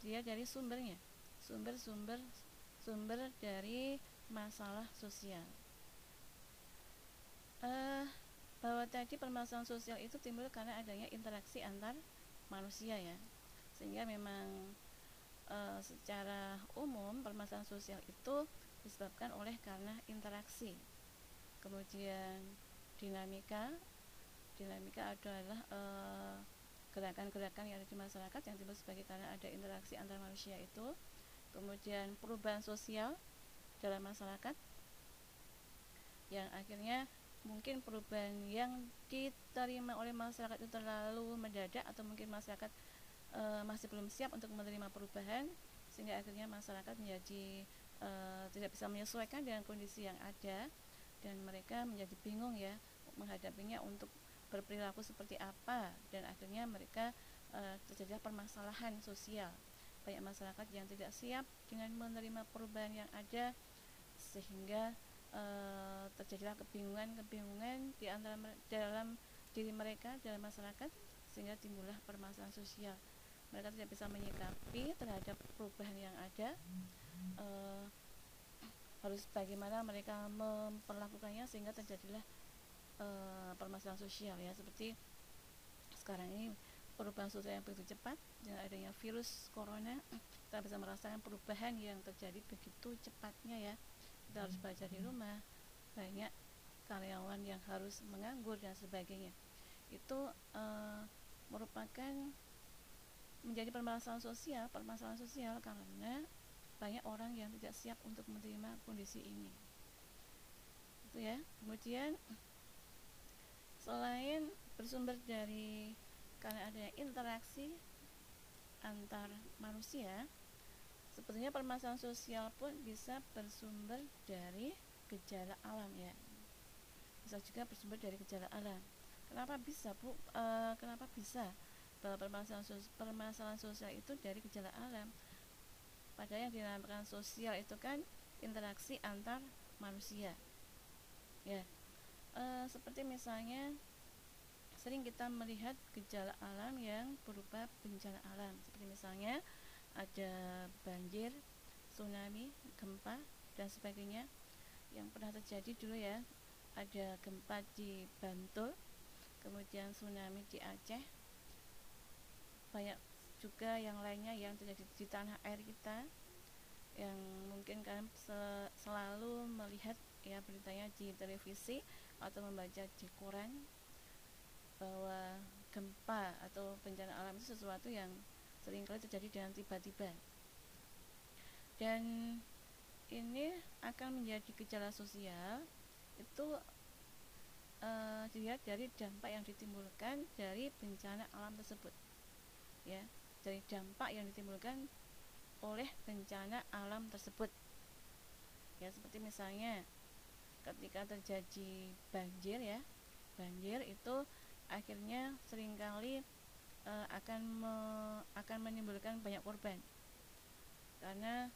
dia dari sumbernya. Sumber-sumber sumber dari masalah sosial. Uh, bahwa tadi permasalahan sosial itu timbul karena adanya interaksi antar manusia ya. Sehingga memang uh, secara umum permasalahan sosial itu disebabkan oleh karena interaksi. Kemudian dinamika dinamika adalah uh, gerakan-gerakan yang ada di masyarakat yang timbul sebagai karena ada interaksi antar manusia itu kemudian perubahan sosial dalam masyarakat yang akhirnya mungkin perubahan yang diterima oleh masyarakat itu terlalu mendadak atau mungkin masyarakat e, masih belum siap untuk menerima perubahan sehingga akhirnya masyarakat menjadi e, tidak bisa menyesuaikan dengan kondisi yang ada dan mereka menjadi bingung ya menghadapinya untuk berperilaku seperti apa dan akhirnya mereka e, terjadi permasalahan sosial. Banyak masyarakat yang tidak siap dengan menerima perubahan yang ada sehingga e, terjadilah kebingungan-kebingungan di antara dalam diri mereka dalam masyarakat sehingga timbullah permasalahan sosial mereka tidak bisa menyikapi terhadap perubahan yang ada. E, harus bagaimana mereka memperlakukannya sehingga terjadilah uh, permasalahan sosial ya. Seperti sekarang ini perubahan sosial yang begitu cepat dengan adanya virus corona kita bisa merasakan perubahan yang terjadi begitu cepatnya ya. Kita harus belajar di rumah banyak karyawan yang harus menganggur dan sebagainya. Itu uh, merupakan menjadi permasalahan sosial permasalahan sosial karena banyak orang yang tidak siap untuk menerima kondisi ini. Itu ya. Kemudian selain bersumber dari karena adanya interaksi antar manusia sebetulnya permasalahan sosial pun bisa bersumber dari gejala alam ya. Bisa juga bersumber dari gejala alam. Kenapa bisa bu? E, kenapa bisa bahwa permasalahan, sos permasalahan sosial itu dari gejala alam. Padahal yang dinamakan sosial itu kan interaksi antar manusia. Ya. E, seperti misalnya sering kita melihat gejala alam yang berupa bencana alam. Seperti misalnya ada banjir, tsunami, gempa dan sebagainya. Yang pernah terjadi dulu ya ada gempa di Bantul kemudian tsunami di Aceh banyak juga yang lainnya yang terjadi di tanah air kita yang mungkin kalian selalu melihat ya beritanya di televisi atau membaca di koran bahwa gempa atau bencana alam itu sesuatu yang sering kali terjadi dengan tiba-tiba. Dan ini akan menjadi gejala sosial itu uh, dilihat dari dampak yang ditimbulkan dari bencana alam tersebut ya dari dampak yang ditimbulkan oleh bencana alam tersebut. Ya seperti misalnya ketika terjadi banjir ya banjir itu akhirnya sering kali e, akan me, akan menimbulkan banyak korban. Karena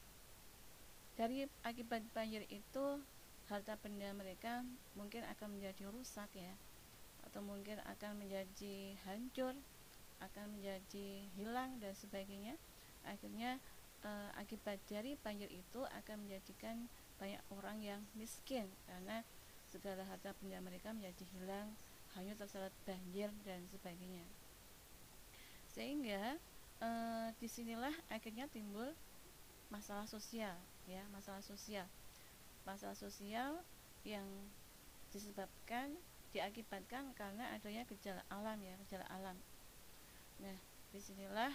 dari akibat banjir itu harta benda mereka mungkin akan menjadi rusak ya atau mungkin akan menjadi hancur akan menjadi hilang dan sebagainya. Akhirnya uh, akibat dari banjir itu akan menjadikan banyak orang yang miskin karena segala harta benda mereka menjadi hilang hanya terseret banjir dan sebagainya. Sehingga uh, di sinilah akhirnya timbul masalah sosial ya masalah sosial. Masalah sosial yang disebabkan diakibatkan karena adanya gejala alam ya gejala alam nah di sinilah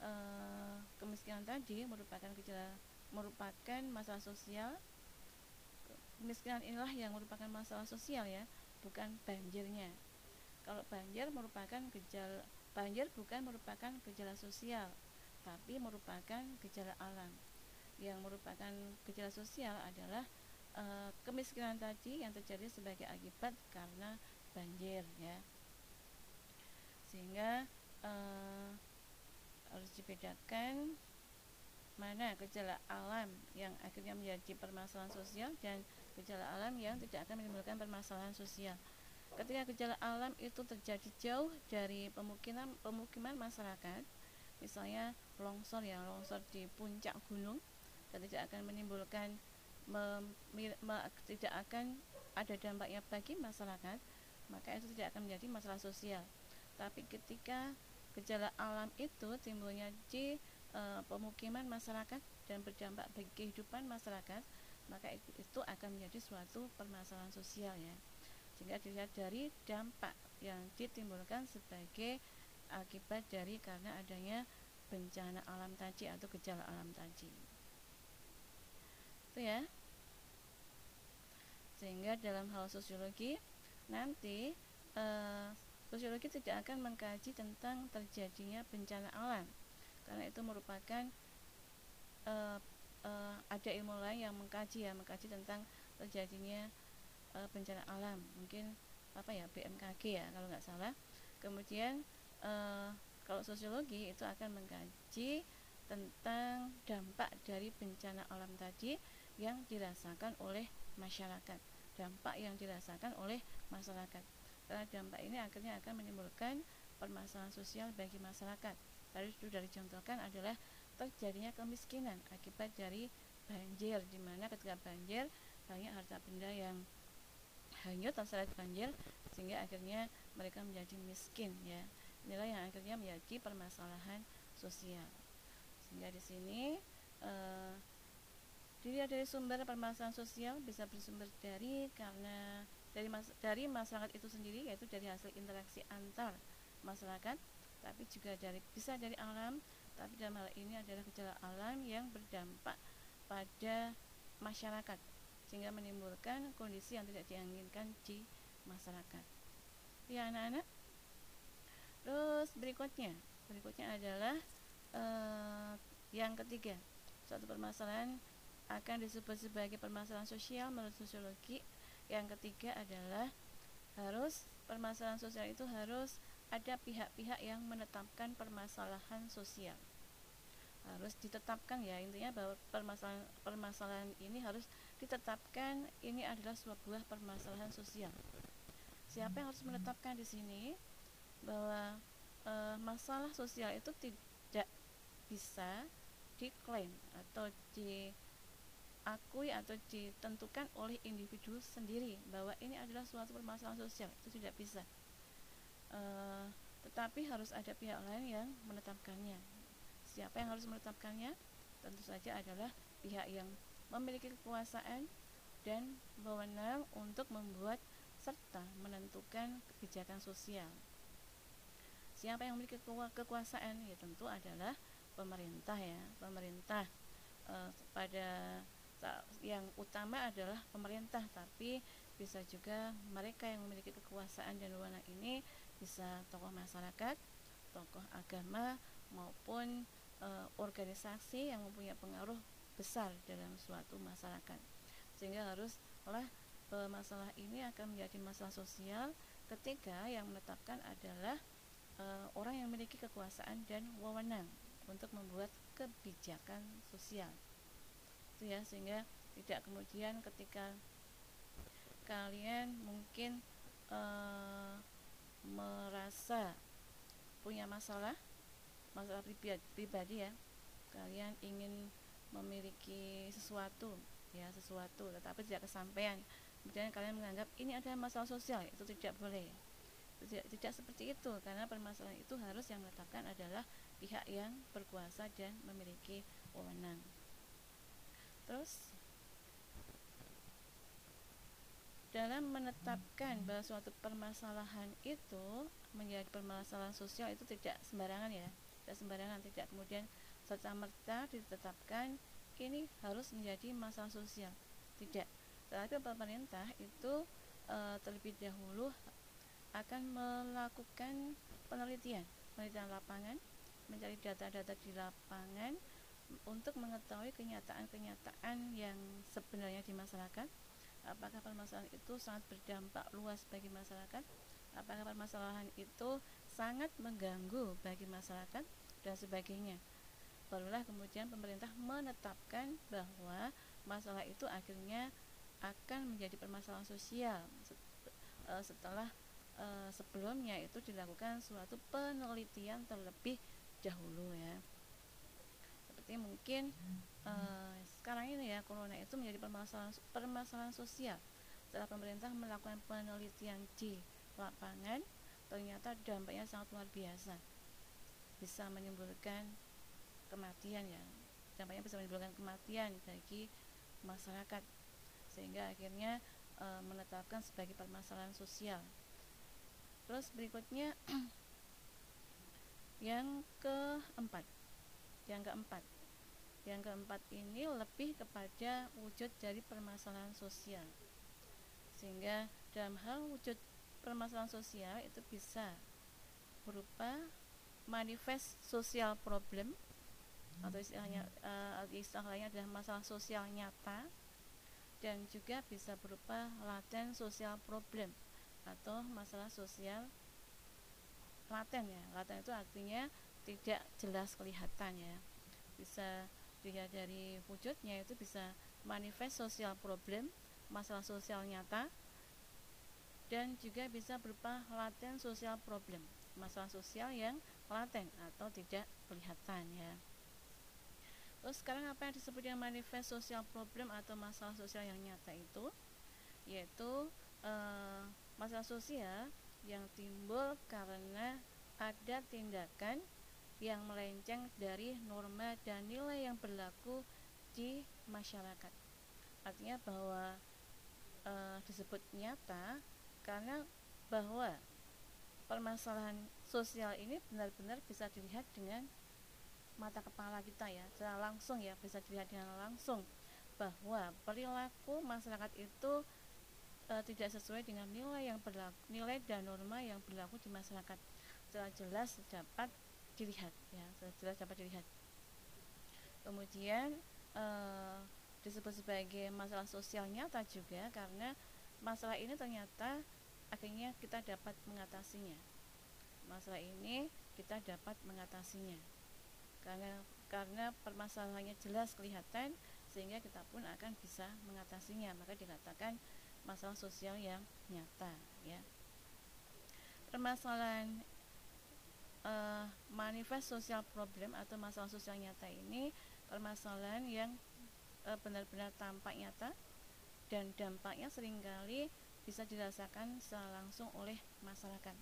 e, kemiskinan tadi merupakan gejala merupakan masalah sosial. Kemiskinan inilah yang merupakan masalah sosial ya bukan banjirnya. Kalau banjir merupakan gejala banjir bukan merupakan gejala sosial tapi merupakan gejala alam. Yang merupakan gejala sosial adalah e, kemiskinan tadi yang terjadi sebagai akibat karena banjir ya. Sehingga e, harus dibedakan mana gejala alam yang akhirnya menjadi permasalahan sosial dan gejala alam yang tidak akan menimbulkan permasalahan sosial. Ketika gejala alam itu terjadi jauh dari pemukiman pemukiman masyarakat, misalnya longsor ya, longsor di puncak gunung dan tidak akan menimbulkan tidak akan ada dampaknya bagi masyarakat, maka itu tidak akan menjadi masalah sosial. Tapi ketika gejala alam itu timbulnya di e, pemukiman masyarakat dan berdampak bagi kehidupan masyarakat, maka itu, akan menjadi suatu permasalahan sosial ya. Sehingga dilihat dari dampak yang ditimbulkan sebagai akibat dari karena adanya bencana alam tadi atau gejala alam tadi. Itu ya sehingga dalam hal sosiologi nanti e, sosiologi tidak akan mengkaji tentang terjadinya bencana alam karena itu merupakan e, e, ada ilmu lain yang mengkaji ya mengkaji tentang terjadinya e, bencana alam mungkin apa ya BMKG ya kalau nggak salah kemudian e, kalau sosiologi itu akan mengkaji tentang dampak dari bencana alam tadi yang dirasakan oleh masyarakat dampak yang dirasakan oleh masyarakat. Karena dampak ini akhirnya akan menimbulkan permasalahan sosial bagi masyarakat. Tadi sudah dicontohkan adalah terjadinya kemiskinan akibat dari banjir, di mana ketika banjir banyak harta benda yang hanyut terseret banjir sehingga akhirnya mereka menjadi miskin ya. Inilah yang akhirnya menjadi permasalahan sosial. Sehingga di sini eh, Dilihat dari sumber permasalahan sosial bisa bersumber dari karena dari mas, dari masyarakat itu sendiri yaitu dari hasil interaksi antar masyarakat, tapi juga dari bisa dari alam, tapi dalam hal ini adalah gejala alam yang berdampak pada masyarakat sehingga menimbulkan kondisi yang tidak diinginkan di masyarakat. Ya anak-anak. Terus berikutnya, berikutnya adalah uh, yang ketiga, suatu permasalahan akan disebut sebagai permasalahan sosial menurut sosiologi. Yang ketiga adalah harus permasalahan sosial itu harus ada pihak-pihak yang menetapkan permasalahan sosial. Harus ditetapkan ya intinya bahwa permasalahan permasalahan ini harus ditetapkan ini adalah sebuah permasalahan sosial. Siapa yang harus menetapkan di sini bahwa e, masalah sosial itu tidak bisa diklaim atau di diakui atau ditentukan oleh individu sendiri bahwa ini adalah suatu permasalahan sosial itu tidak bisa. E, tetapi harus ada pihak lain yang menetapkannya. Siapa yang harus menetapkannya? Tentu saja adalah pihak yang memiliki kekuasaan dan wewenang untuk membuat serta menentukan kebijakan sosial. Siapa yang memiliki kekuasaan? Ya tentu adalah pemerintah ya. Pemerintah e, pada yang utama adalah pemerintah tapi bisa juga mereka yang memiliki kekuasaan dan wewenang ini bisa tokoh masyarakat, tokoh agama maupun e, organisasi yang mempunyai pengaruh besar dalam suatu masyarakat. Sehingga haruslah e, masalah ini akan menjadi masalah sosial ketika yang menetapkan adalah e, orang yang memiliki kekuasaan dan wewenang untuk membuat kebijakan sosial gitu ya sehingga tidak kemudian ketika kalian mungkin uh, merasa punya masalah masalah pribadi, pribadi ya kalian ingin memiliki sesuatu ya sesuatu tetapi tidak kesampaian. Kemudian kalian menganggap ini adalah masalah sosial itu tidak boleh. Tidak, tidak seperti itu karena permasalahan itu harus yang menetapkan adalah pihak yang berkuasa dan memiliki wewenang terus dalam menetapkan bahwa suatu permasalahan itu menjadi permasalahan sosial itu tidak sembarangan ya tidak sembarangan tidak. Kemudian serta merta ditetapkan ini harus menjadi masalah sosial. Tidak. Tetapi pemerintah itu e, terlebih dahulu akan melakukan penelitian penelitian lapangan mencari data-data di lapangan untuk mengetahui kenyataan-kenyataan yang sebenarnya di masyarakat. Apakah permasalahan itu sangat berdampak luas bagi masyarakat? Apakah permasalahan itu sangat mengganggu bagi masyarakat? Dan sebagainya. Barulah kemudian pemerintah menetapkan bahwa masalah itu akhirnya akan menjadi permasalahan sosial eh, setelah eh, sebelumnya itu dilakukan suatu penelitian terlebih dahulu ya seperti mungkin uh, sekarang ini ya corona itu menjadi permasalahan permasalahan sosial. Setelah pemerintah melakukan penelitian di lapangan ternyata dampaknya sangat luar biasa. Bisa menimbulkan kematian ya. Dampaknya bisa menimbulkan kematian bagi masyarakat. Sehingga akhirnya e, menetapkan sebagai permasalahan sosial. Terus berikutnya yang keempat yang keempat yang keempat ini lebih kepada wujud dari permasalahan sosial. Sehingga dalam hal wujud permasalahan sosial itu bisa berupa manifest sosial problem atau istilahnya uh, istilah lainnya adalah masalah sosial nyata dan juga bisa berupa laten sosial problem atau masalah sosial laten ya laten itu artinya tidak jelas kelihatan ya. Bisa dilihat dari wujudnya itu bisa manifest sosial problem masalah sosial nyata dan juga bisa berupa laten sosial problem masalah sosial yang laten atau tidak kelihatan ya. Terus sekarang apa yang disebut dengan manifest sosial problem atau masalah sosial yang nyata itu? Yaitu eh, masalah sosial yang timbul karena ada tindakan yang melenceng dari norma dan nilai yang berlaku di masyarakat. Artinya bahwa e, disebut nyata karena bahwa permasalahan sosial ini benar-benar bisa dilihat dengan mata kepala kita ya, secara langsung ya bisa dilihat dengan langsung bahwa perilaku masyarakat itu e, tidak sesuai dengan nilai yang berlaku, nilai dan norma yang berlaku di masyarakat. Secara jelas dapat dilihat ya sudah jelas dapat dilihat kemudian eh, disebut sebagai masalah sosial nyata juga karena masalah ini ternyata akhirnya kita dapat mengatasinya. Masalah ini kita dapat mengatasinya. Karena karena permasalahannya jelas kelihatan sehingga kita pun akan bisa mengatasinya. Maka dikatakan masalah sosial yang nyata ya. Permasalahan uh, manifest sosial problem atau masalah sosial nyata ini permasalahan yang uh, benar-benar tampak nyata dan dampaknya sering kali bisa dirasakan secara langsung oleh masyarakat.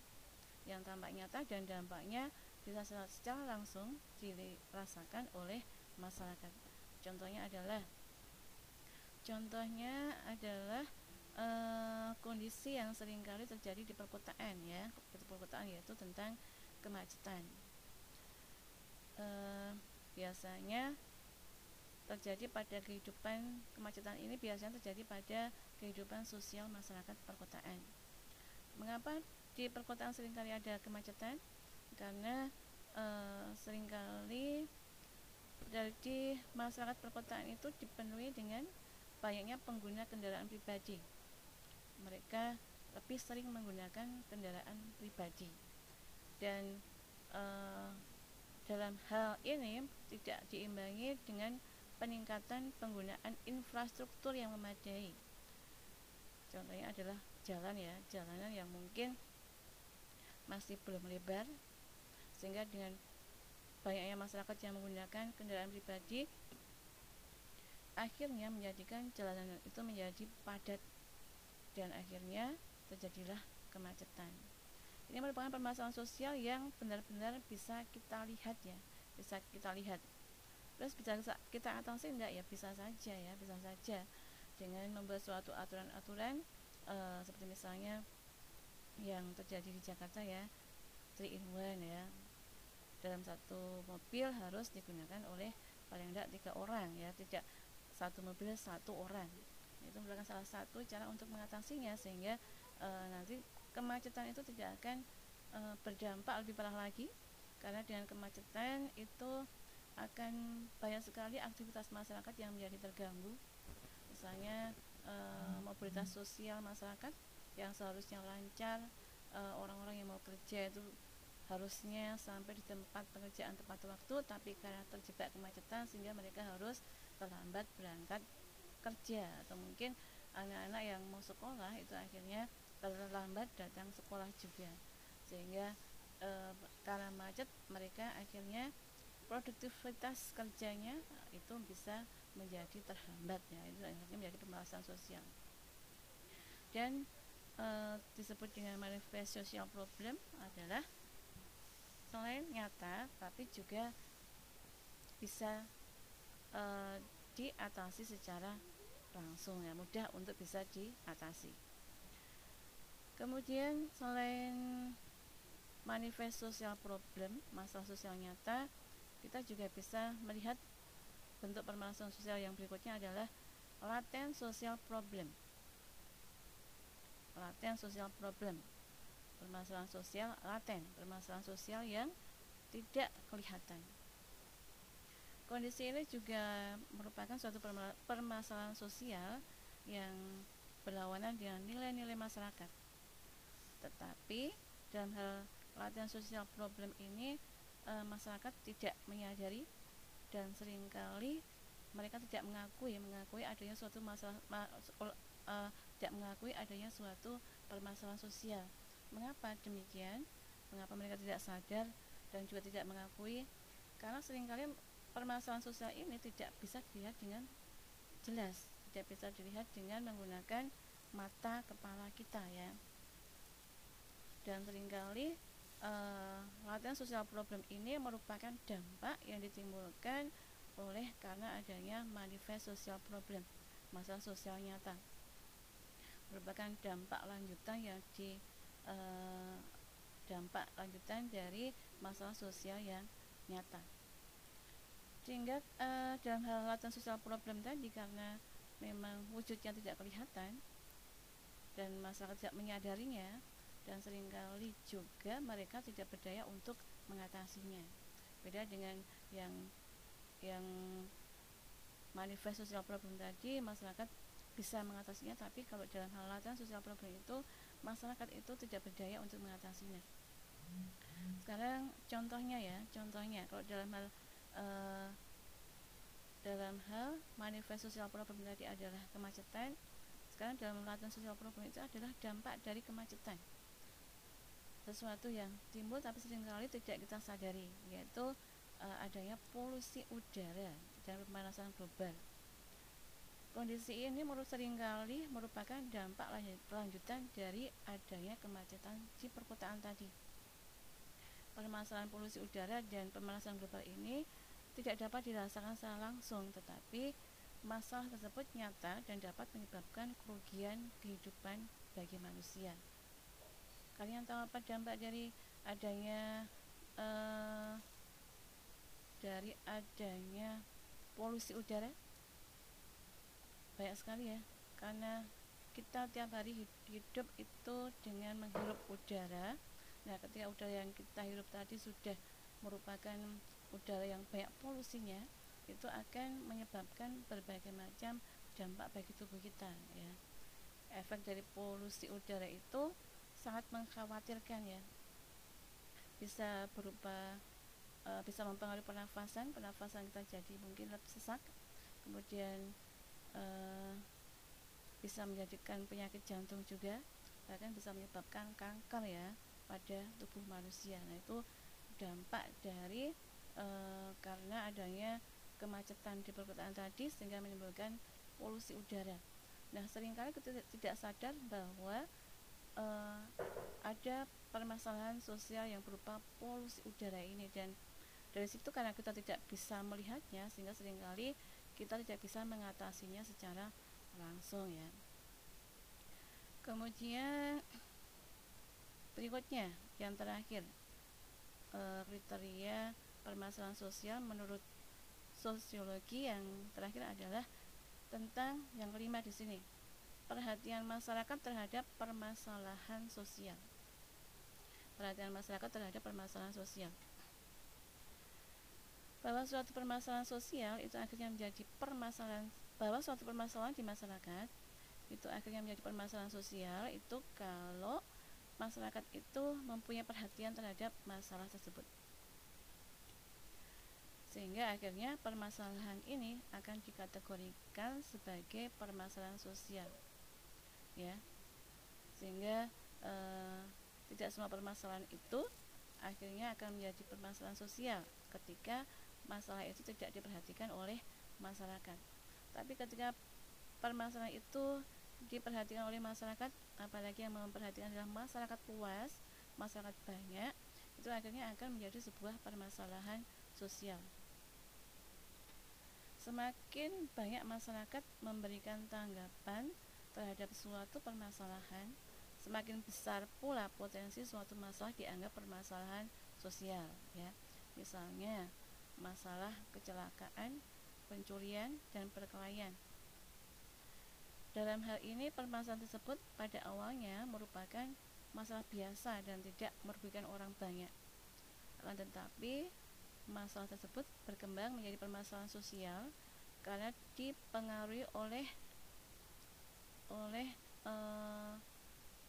Yang tampak nyata dan dampaknya bisa secara langsung dirasakan oleh masyarakat. Contohnya adalah contohnya adalah e, kondisi yang sering kali terjadi di perkotaan ya di perkotaan yaitu tentang kemacetan. E, biasanya terjadi pada kehidupan kemacetan ini biasanya terjadi pada kehidupan sosial masyarakat perkotaan. Mengapa di perkotaan sering kali ada kemacetan? Karena e, sering kali dari masyarakat perkotaan itu dipenuhi dengan banyaknya pengguna kendaraan pribadi. Mereka lebih sering menggunakan kendaraan pribadi dan uh, dalam hal ini tidak diimbangi dengan peningkatan penggunaan infrastruktur yang memadai. Contohnya adalah jalan ya, jalanan yang mungkin masih belum lebar sehingga dengan banyaknya masyarakat yang menggunakan kendaraan pribadi akhirnya menjadikan jalanan itu menjadi padat dan akhirnya terjadilah kemacetan. Ini merupakan permasalahan sosial yang benar-benar bisa kita lihat ya, bisa kita lihat. Terus bisa kita atasi enggak ya? Bisa saja ya, bisa saja dengan membuat suatu aturan-aturan e, seperti misalnya yang terjadi di Jakarta ya, 3 in 1 ya. Dalam satu mobil harus digunakan oleh paling tidak tiga orang ya, tidak satu mobil satu orang. Itu merupakan salah satu cara untuk mengatasinya sehingga e, nanti kemacetan itu tidak akan e, berdampak lebih parah lagi. Karena dengan kemacetan itu akan banyak sekali aktivitas masyarakat yang menjadi terganggu. Misalnya e, mobilitas sosial masyarakat yang seharusnya lancar orang-orang yang mau kerja itu harusnya sampai di tempat pekerjaan tepat waktu tapi karena terjebak kemacetan sehingga mereka harus terlambat berangkat kerja. Atau mungkin anak-anak yang mau sekolah itu akhirnya terlambat datang sekolah juga. Sehingga e, karena macet mereka akhirnya produktivitas kerjanya itu bisa menjadi terhambat ya. Itu akhirnya menjadi pembahasan sosial. Dan e, disebut dengan manifest social problem adalah selain nyata tapi juga bisa e, diatasi secara langsung ya mudah untuk bisa diatasi Kemudian selain manifest sosial problem, masalah sosial nyata, kita juga bisa melihat bentuk permasalahan sosial yang berikutnya adalah laten sosial problem. Laten sosial problem. Permasalahan sosial laten, permasalahan sosial yang tidak kelihatan. Kondisi ini juga merupakan suatu permasalahan sosial yang berlawanan dengan nilai-nilai masyarakat tetapi dalam hal latihan sosial problem ini e, masyarakat tidak menyadari dan sering kali mereka tidak mengakui mengakui adanya suatu masalah ma, e, tidak mengakui adanya suatu permasalahan sosial. Mengapa demikian? Mengapa mereka tidak sadar dan juga tidak mengakui? Karena sering kali permasalahan sosial ini tidak bisa dilihat dengan jelas, tidak bisa dilihat dengan menggunakan mata kepala kita ya dan sering kali uh, latihan sosial problem ini merupakan dampak yang ditimbulkan oleh karena adanya manifest sosial problem masalah sosial nyata. Merupakan dampak lanjutan yang di uh, dampak lanjutan dari masalah sosial yang nyata. Sehingga uh, dalam hal latihan sosial problem tadi karena memang wujudnya tidak kelihatan dan masyarakat tidak menyadarinya dan sering kali juga mereka tidak berdaya untuk mengatasinya. Beda dengan yang yang manifest sosial problem tadi masyarakat bisa mengatasinya tapi kalau dalam hal latihan sosial problem itu masyarakat itu tidak berdaya untuk mengatasinya. Sekarang contohnya ya contohnya kalau dalam hal uh, dalam hal manifest sosial problem tadi adalah kemacetan sekarang dalam latihan sosial problem itu adalah dampak dari kemacetan sesuatu yang timbul tapi sering kali tidak kita sadari yaitu uh, adanya polusi udara dan pemanasan global. Kondisi ini menurut sering kali merupakan dampak lanjutan dari adanya kemacetan di perkotaan tadi. Permasalahan polusi udara dan pemanasan global ini tidak dapat dirasakan secara langsung, tetapi masalah tersebut nyata dan dapat menyebabkan kerugian kehidupan bagi manusia kalian tahu apa dampak dari adanya uh, dari adanya polusi udara? Banyak sekali ya karena kita tiap hari hidup itu dengan menghirup udara. Nah ketika udara yang kita hirup tadi sudah merupakan udara yang banyak polusinya itu akan menyebabkan berbagai macam dampak bagi tubuh kita ya. Efek dari polusi udara itu sangat mengkhawatirkan ya bisa berupa e, bisa mempengaruhi pernafasan pernafasan kita jadi mungkin lebih sesak kemudian e, bisa menjadikan penyakit jantung juga bahkan bisa menyebabkan kanker ya pada tubuh manusia nah itu dampak dari e, karena adanya kemacetan di perkotaan tadi sehingga menimbulkan polusi udara. Nah, sering kali kita tidak sadar bahwa e, ada permasalahan sosial yang berupa polusi udara ini dan dari situ karena kita tidak bisa melihatnya sehingga sering kali kita tidak bisa mengatasinya secara langsung ya. Kemudian berikutnya yang terakhir e, kriteria permasalahan sosial menurut sosiologi yang terakhir adalah tentang yang kelima di sini perhatian masyarakat terhadap permasalahan sosial. Perhatian masyarakat terhadap permasalahan sosial. Bahwa suatu permasalahan sosial itu akhirnya menjadi permasalahan bahwa suatu permasalahan di masyarakat itu akhirnya menjadi permasalahan sosial itu kalau masyarakat itu mempunyai perhatian terhadap masalah tersebut. Sehingga akhirnya permasalahan ini akan dikategorikan sebagai permasalahan sosial ya. Sehingga e, tidak semua permasalahan itu akhirnya akan menjadi permasalahan sosial ketika masalah itu tidak diperhatikan oleh masyarakat. Tapi ketika permasalahan itu diperhatikan oleh masyarakat apalagi yang memperhatikan adalah masyarakat luas masyarakat banyak itu akhirnya akan menjadi sebuah permasalahan sosial. Semakin banyak masyarakat memberikan tanggapan terhadap suatu permasalahan, semakin besar pula potensi suatu masalah dianggap permasalahan sosial, ya. Misalnya, masalah kecelakaan, pencurian, dan perkelahian. Dalam hal ini, permasalahan tersebut pada awalnya merupakan masalah biasa dan tidak merugikan orang banyak. Akan tetapi, masalah tersebut berkembang menjadi permasalahan sosial karena dipengaruhi oleh oleh e,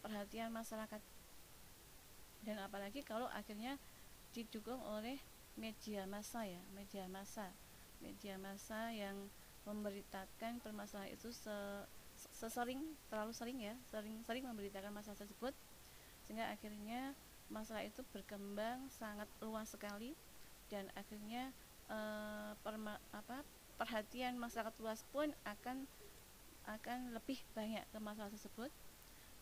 perhatian masyarakat. Dan apalagi kalau akhirnya didukung oleh media massa ya media massa. Media massa yang memberitakan permasalahan itu se sesering terlalu sering ya sering sering memberitakan masalah tersebut sehingga akhirnya masalah itu berkembang sangat luas sekali dan akhirnya e, perma, apa, perhatian masyarakat luas pun akan akan lebih banyak ke masalah tersebut.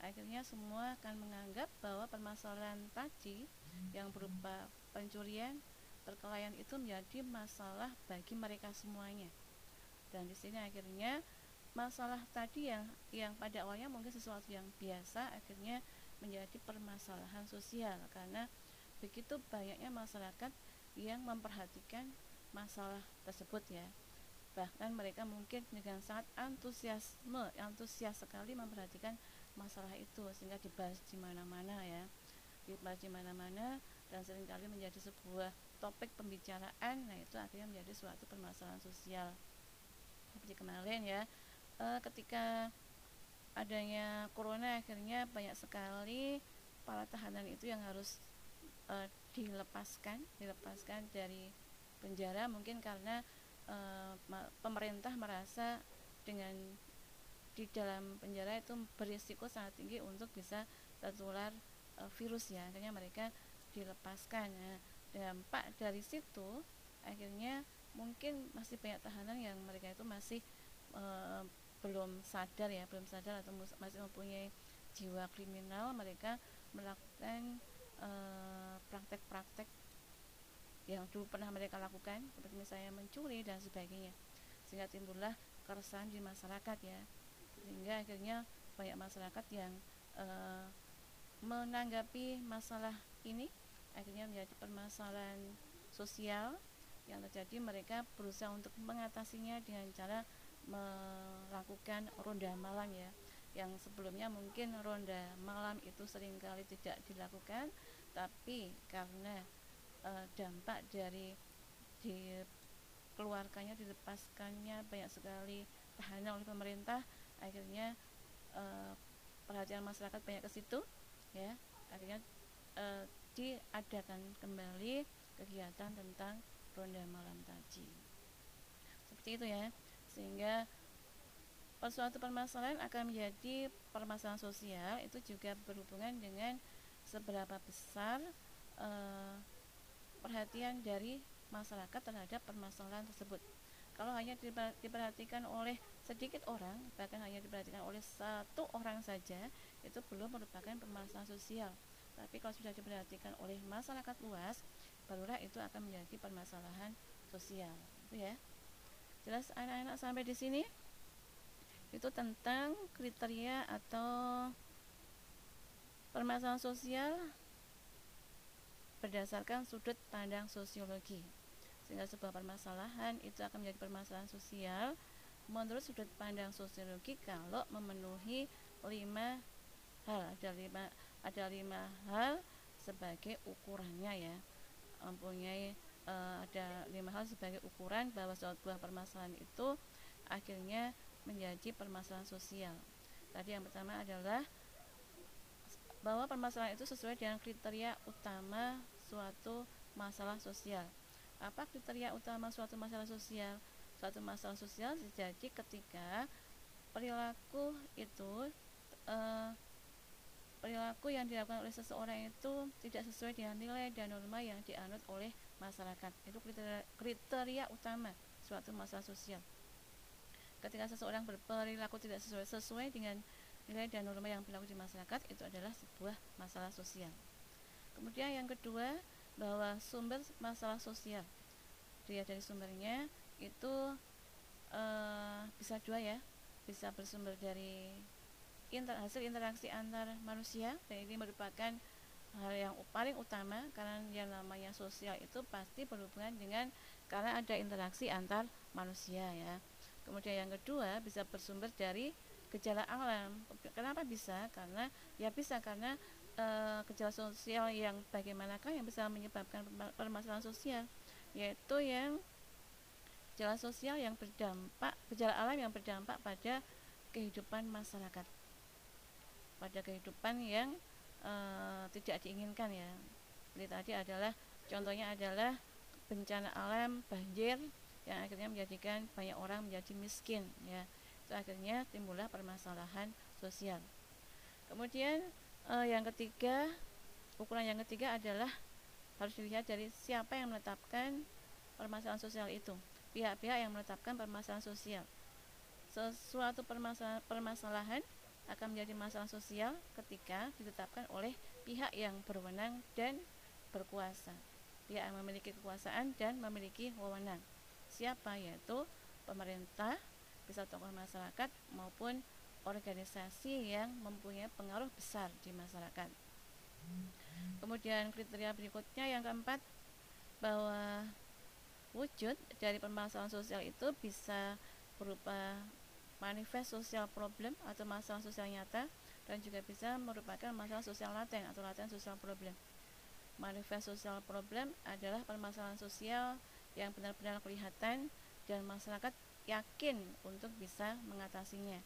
Akhirnya semua akan menganggap bahwa permasalahan tadi yang berupa pencurian perkelahian itu menjadi masalah bagi mereka semuanya. Dan di sini akhirnya masalah tadi yang yang pada awalnya mungkin sesuatu yang biasa akhirnya menjadi permasalahan sosial. Karena begitu banyaknya masyarakat yang memperhatikan masalah tersebut ya bahkan mereka mungkin dengan sangat antusiasme antusias sekali memperhatikan masalah itu sehingga dibahas di mana-mana ya. Dibahas di mana-mana dan sering kali menjadi sebuah topik pembicaraan nah itu akhirnya menjadi suatu permasalahan sosial. Seperti kemarin ya e, ketika adanya corona akhirnya banyak sekali para tahanan itu yang harus e, dilepaskan dilepaskan dari penjara mungkin karena e, pemerintah merasa dengan di dalam penjara itu berisiko sangat tinggi untuk bisa tertular e, virus ya akhirnya mereka dilepaskan ya. dampak dari situ akhirnya mungkin masih banyak tahanan yang mereka itu masih e, belum sadar ya belum sadar atau masih mempunyai jiwa kriminal mereka melakukan Eh, praktek-praktek yang dulu pernah mereka lakukan seperti misalnya mencuri dan sebagainya. Sehingga timbullah keresahan di masyarakat ya. Sehingga akhirnya banyak masyarakat yang e, menanggapi masalah ini akhirnya menjadi permasalahan sosial yang terjadi. Mereka berusaha untuk mengatasinya dengan cara melakukan ronda malam ya. Yang sebelumnya mungkin ronda malam itu sering kali tidak dilakukan tapi karena e, dampak dari dikeluarkannya dilepaskannya banyak sekali tahanan oleh pemerintah akhirnya e, perhatian masyarakat banyak ke situ ya. Akhirnya e, diadakan kembali kegiatan tentang ronda malam tadi. Seperti itu ya. Sehingga suatu permasalahan akan menjadi permasalahan sosial itu juga berhubungan dengan seberapa besar uh, perhatian dari masyarakat terhadap permasalahan tersebut. Kalau hanya diperhatikan oleh sedikit orang, bahkan hanya diperhatikan oleh satu orang saja, itu belum merupakan permasalahan sosial. Tapi kalau sudah diperhatikan oleh masyarakat luas, barulah itu akan menjadi permasalahan sosial. Itu ya. Jelas anak-anak sampai di sini? Itu tentang kriteria atau permasalahan sosial berdasarkan sudut pandang sosiologi. Sehingga sebuah permasalahan itu akan menjadi permasalahan sosial. Menurut sudut pandang sosiologi kalau memenuhi lima hal ada lima ada lima hal sebagai ukurannya ya. Mempunyai e, ada lima hal sebagai ukuran bahwa sebuah permasalahan itu akhirnya menjadi permasalahan sosial. Tadi yang pertama adalah bahwa permasalahan itu sesuai dengan kriteria utama suatu masalah sosial. Apa kriteria utama suatu masalah sosial? Suatu masalah sosial terjadi ketika perilaku itu eh, perilaku yang dilakukan oleh seseorang itu tidak sesuai dengan nilai dan norma yang dianut oleh masyarakat. Itu kriteria, kriteria utama suatu masalah sosial. Ketika seseorang berperilaku tidak sesuai sesuai dengan nilai dan norma yang berlaku di masyarakat itu adalah sebuah masalah sosial. Kemudian yang kedua bahwa sumber masalah sosial dia dari sumbernya itu e, bisa dua ya, bisa bersumber dari inter, hasil interaksi antar manusia dan ini merupakan hal yang paling utama karena yang namanya sosial itu pasti berhubungan dengan karena ada interaksi antar manusia ya. Kemudian yang kedua bisa bersumber dari gejala alam. Kenapa bisa? Karena ya bisa karena e, gejala sosial yang bagaimanakah yang bisa menyebabkan permasalahan sosial, yaitu yang gejala sosial yang berdampak, gejala alam yang berdampak pada kehidupan masyarakat, pada kehidupan yang e, tidak diinginkan ya. Jadi tadi adalah contohnya adalah bencana alam, banjir yang akhirnya menjadikan banyak orang menjadi miskin ya itu akhirnya timbullah permasalahan sosial. Kemudian eh, yang ketiga, ukuran yang ketiga adalah harus dilihat dari siapa yang menetapkan permasalahan sosial itu. Pihak-pihak yang menetapkan permasalahan sosial. Sesuatu permasalahan, permasalahan akan menjadi masalah sosial ketika ditetapkan oleh pihak yang berwenang dan berkuasa. Pihak yang memiliki kekuasaan dan memiliki wewenang. Siapa yaitu pemerintah, bisa tokoh masyarakat maupun organisasi yang mempunyai pengaruh besar di masyarakat. Kemudian kriteria berikutnya yang keempat bahwa wujud dari permasalahan sosial itu bisa berupa manifest sosial problem atau masalah sosial nyata dan juga bisa merupakan masalah sosial laten atau laten sosial problem. Manifest sosial problem adalah permasalahan sosial yang benar-benar kelihatan dan masyarakat yakin untuk bisa mengatasinya.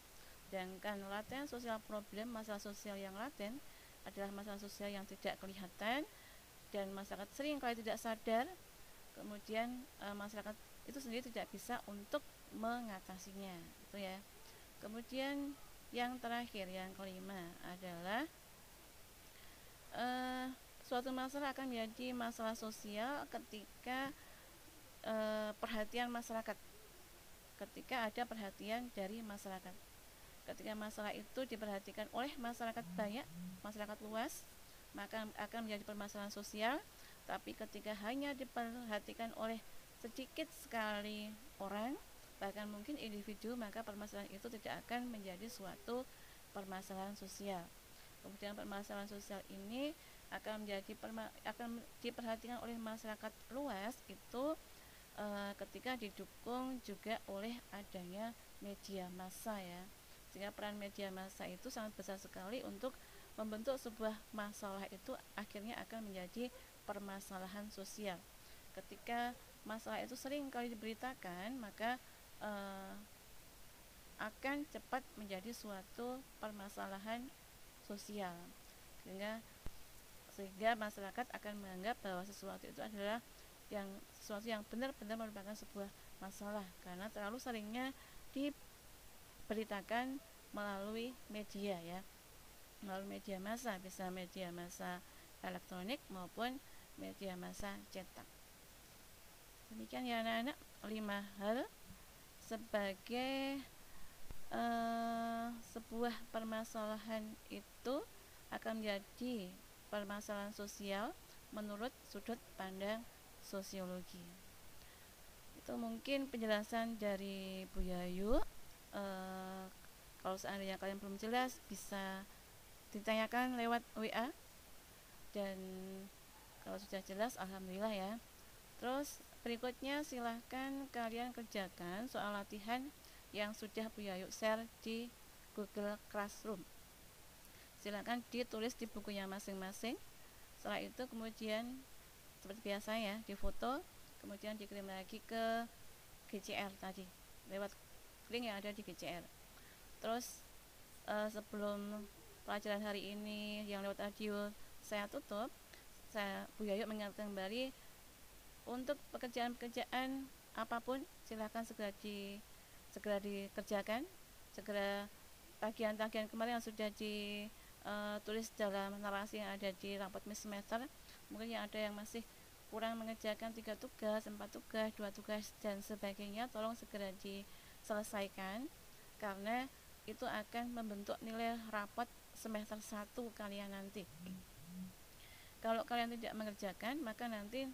Sedangkan laten sosial problem, masalah sosial yang laten adalah masalah sosial yang tidak kelihatan dan masyarakat sering kali tidak sadar. Kemudian e, masyarakat itu sendiri tidak bisa untuk mengatasinya, itu ya. Kemudian yang terakhir, yang kelima adalah e, suatu masalah akan menjadi masalah sosial ketika e, perhatian masyarakat ketika ada perhatian dari masyarakat. Ketika masalah itu diperhatikan oleh masyarakat banyak, masyarakat luas, maka akan menjadi permasalahan sosial. Tapi ketika hanya diperhatikan oleh sedikit sekali orang, bahkan mungkin individu, maka permasalahan itu tidak akan menjadi suatu permasalahan sosial. Kemudian permasalahan sosial ini akan menjadi akan diperhatikan oleh masyarakat luas itu e, ketika didukung juga oleh adanya media massa ya. Sehingga peran media massa itu sangat besar sekali untuk membentuk sebuah masalah itu akhirnya akan menjadi permasalahan sosial. Ketika masalah itu sering kali diberitakan maka e, akan cepat menjadi suatu permasalahan sosial. Sehingga sehingga masyarakat akan menganggap bahwa sesuatu itu adalah yang sesuatu yang benar-benar merupakan sebuah masalah. Karena terlalu seringnya diberitakan melalui media ya. Melalui media massa bisa media massa elektronik maupun media massa cetak. Demikian ya anak-anak. Lima hal sebagai uh, sebuah permasalahan itu akan menjadi permasalahan sosial menurut sudut pandang sosiologi. Itu mungkin penjelasan dari Bu Yayu. Uh, kalau seandainya kalian belum jelas bisa ditanyakan lewat WA dan kalau sudah jelas alhamdulillah ya. Terus berikutnya silahkan kalian kerjakan soal latihan yang sudah Bu Yayu share di Google Classroom. Silahkan ditulis di bukunya masing-masing. Setelah itu kemudian seperti biasa ya difoto kemudian dikirim lagi ke GCR tadi lewat link yang ada di GCR terus uh, sebelum pelajaran hari ini yang lewat audio saya tutup saya Bu Yayu mengingatkan kembali untuk pekerjaan-pekerjaan apa pun silahkan segera di segera dikerjakan segera tagihan-tagihan kemarin yang sudah ditulis uh, dalam narasi yang ada di Miss Semester mungkin yang ada yang masih kurang mengerjakan tiga tugas, empat tugas, dua tugas dan sebagainya tolong segera diselesaikan karena itu akan membentuk nilai rapot semester 1 kalian nanti. Kalau kalian tidak mengerjakan maka nanti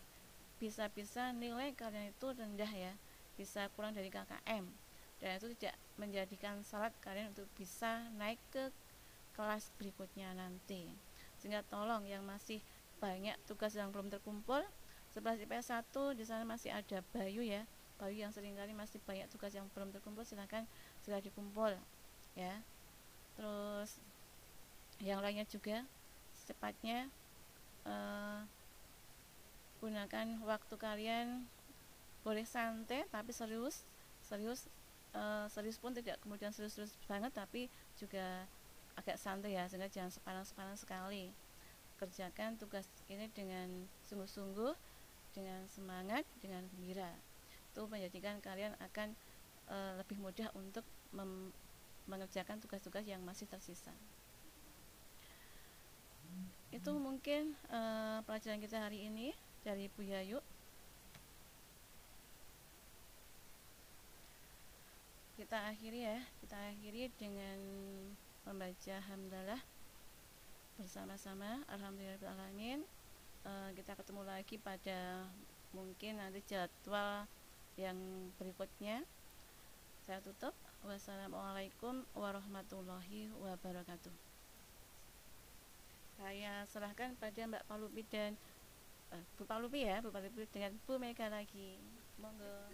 bisa-bisa nilai kalian itu rendah ya bisa kurang dari KKM dan itu tidak menjadikan syarat kalian untuk bisa naik ke kelas berikutnya nanti. Sehingga tolong yang masih banyak tugas yang belum terkumpul sebelah IPS 1 di sana masih ada Bayu ya. Bayu yang sering kali masih banyak tugas yang belum terkumpul silahkan segera dikumpul ya. Terus yang lainnya juga secepatnya uh, gunakan waktu kalian. Boleh santai tapi serius serius uh, serius pun tidak kemudian serius-serius banget tapi juga agak santai ya sehingga jangan sepanang-sepanang sekali. Kerjakan tugas ini dengan sungguh-sungguh dengan semangat dengan gembira itu menjadikan kalian akan uh, lebih mudah untuk mengerjakan tugas-tugas yang masih tersisa. Itu mungkin uh, pelajaran kita hari ini dari Bu Yayu. Kita akhiri ya kita akhiri dengan membaca hamdalah bersama-sama. Alhamdulillahirobbilalamin uh, kita ketemu lagi pada mungkin nanti jadwal yang berikutnya saya tutup wassalamualaikum warahmatullahi wabarakatuh saya serahkan pada Mbak Palupi dan uh, Bu Palupi ya, Bu Palupi dengan Bu Mega lagi. Monggo.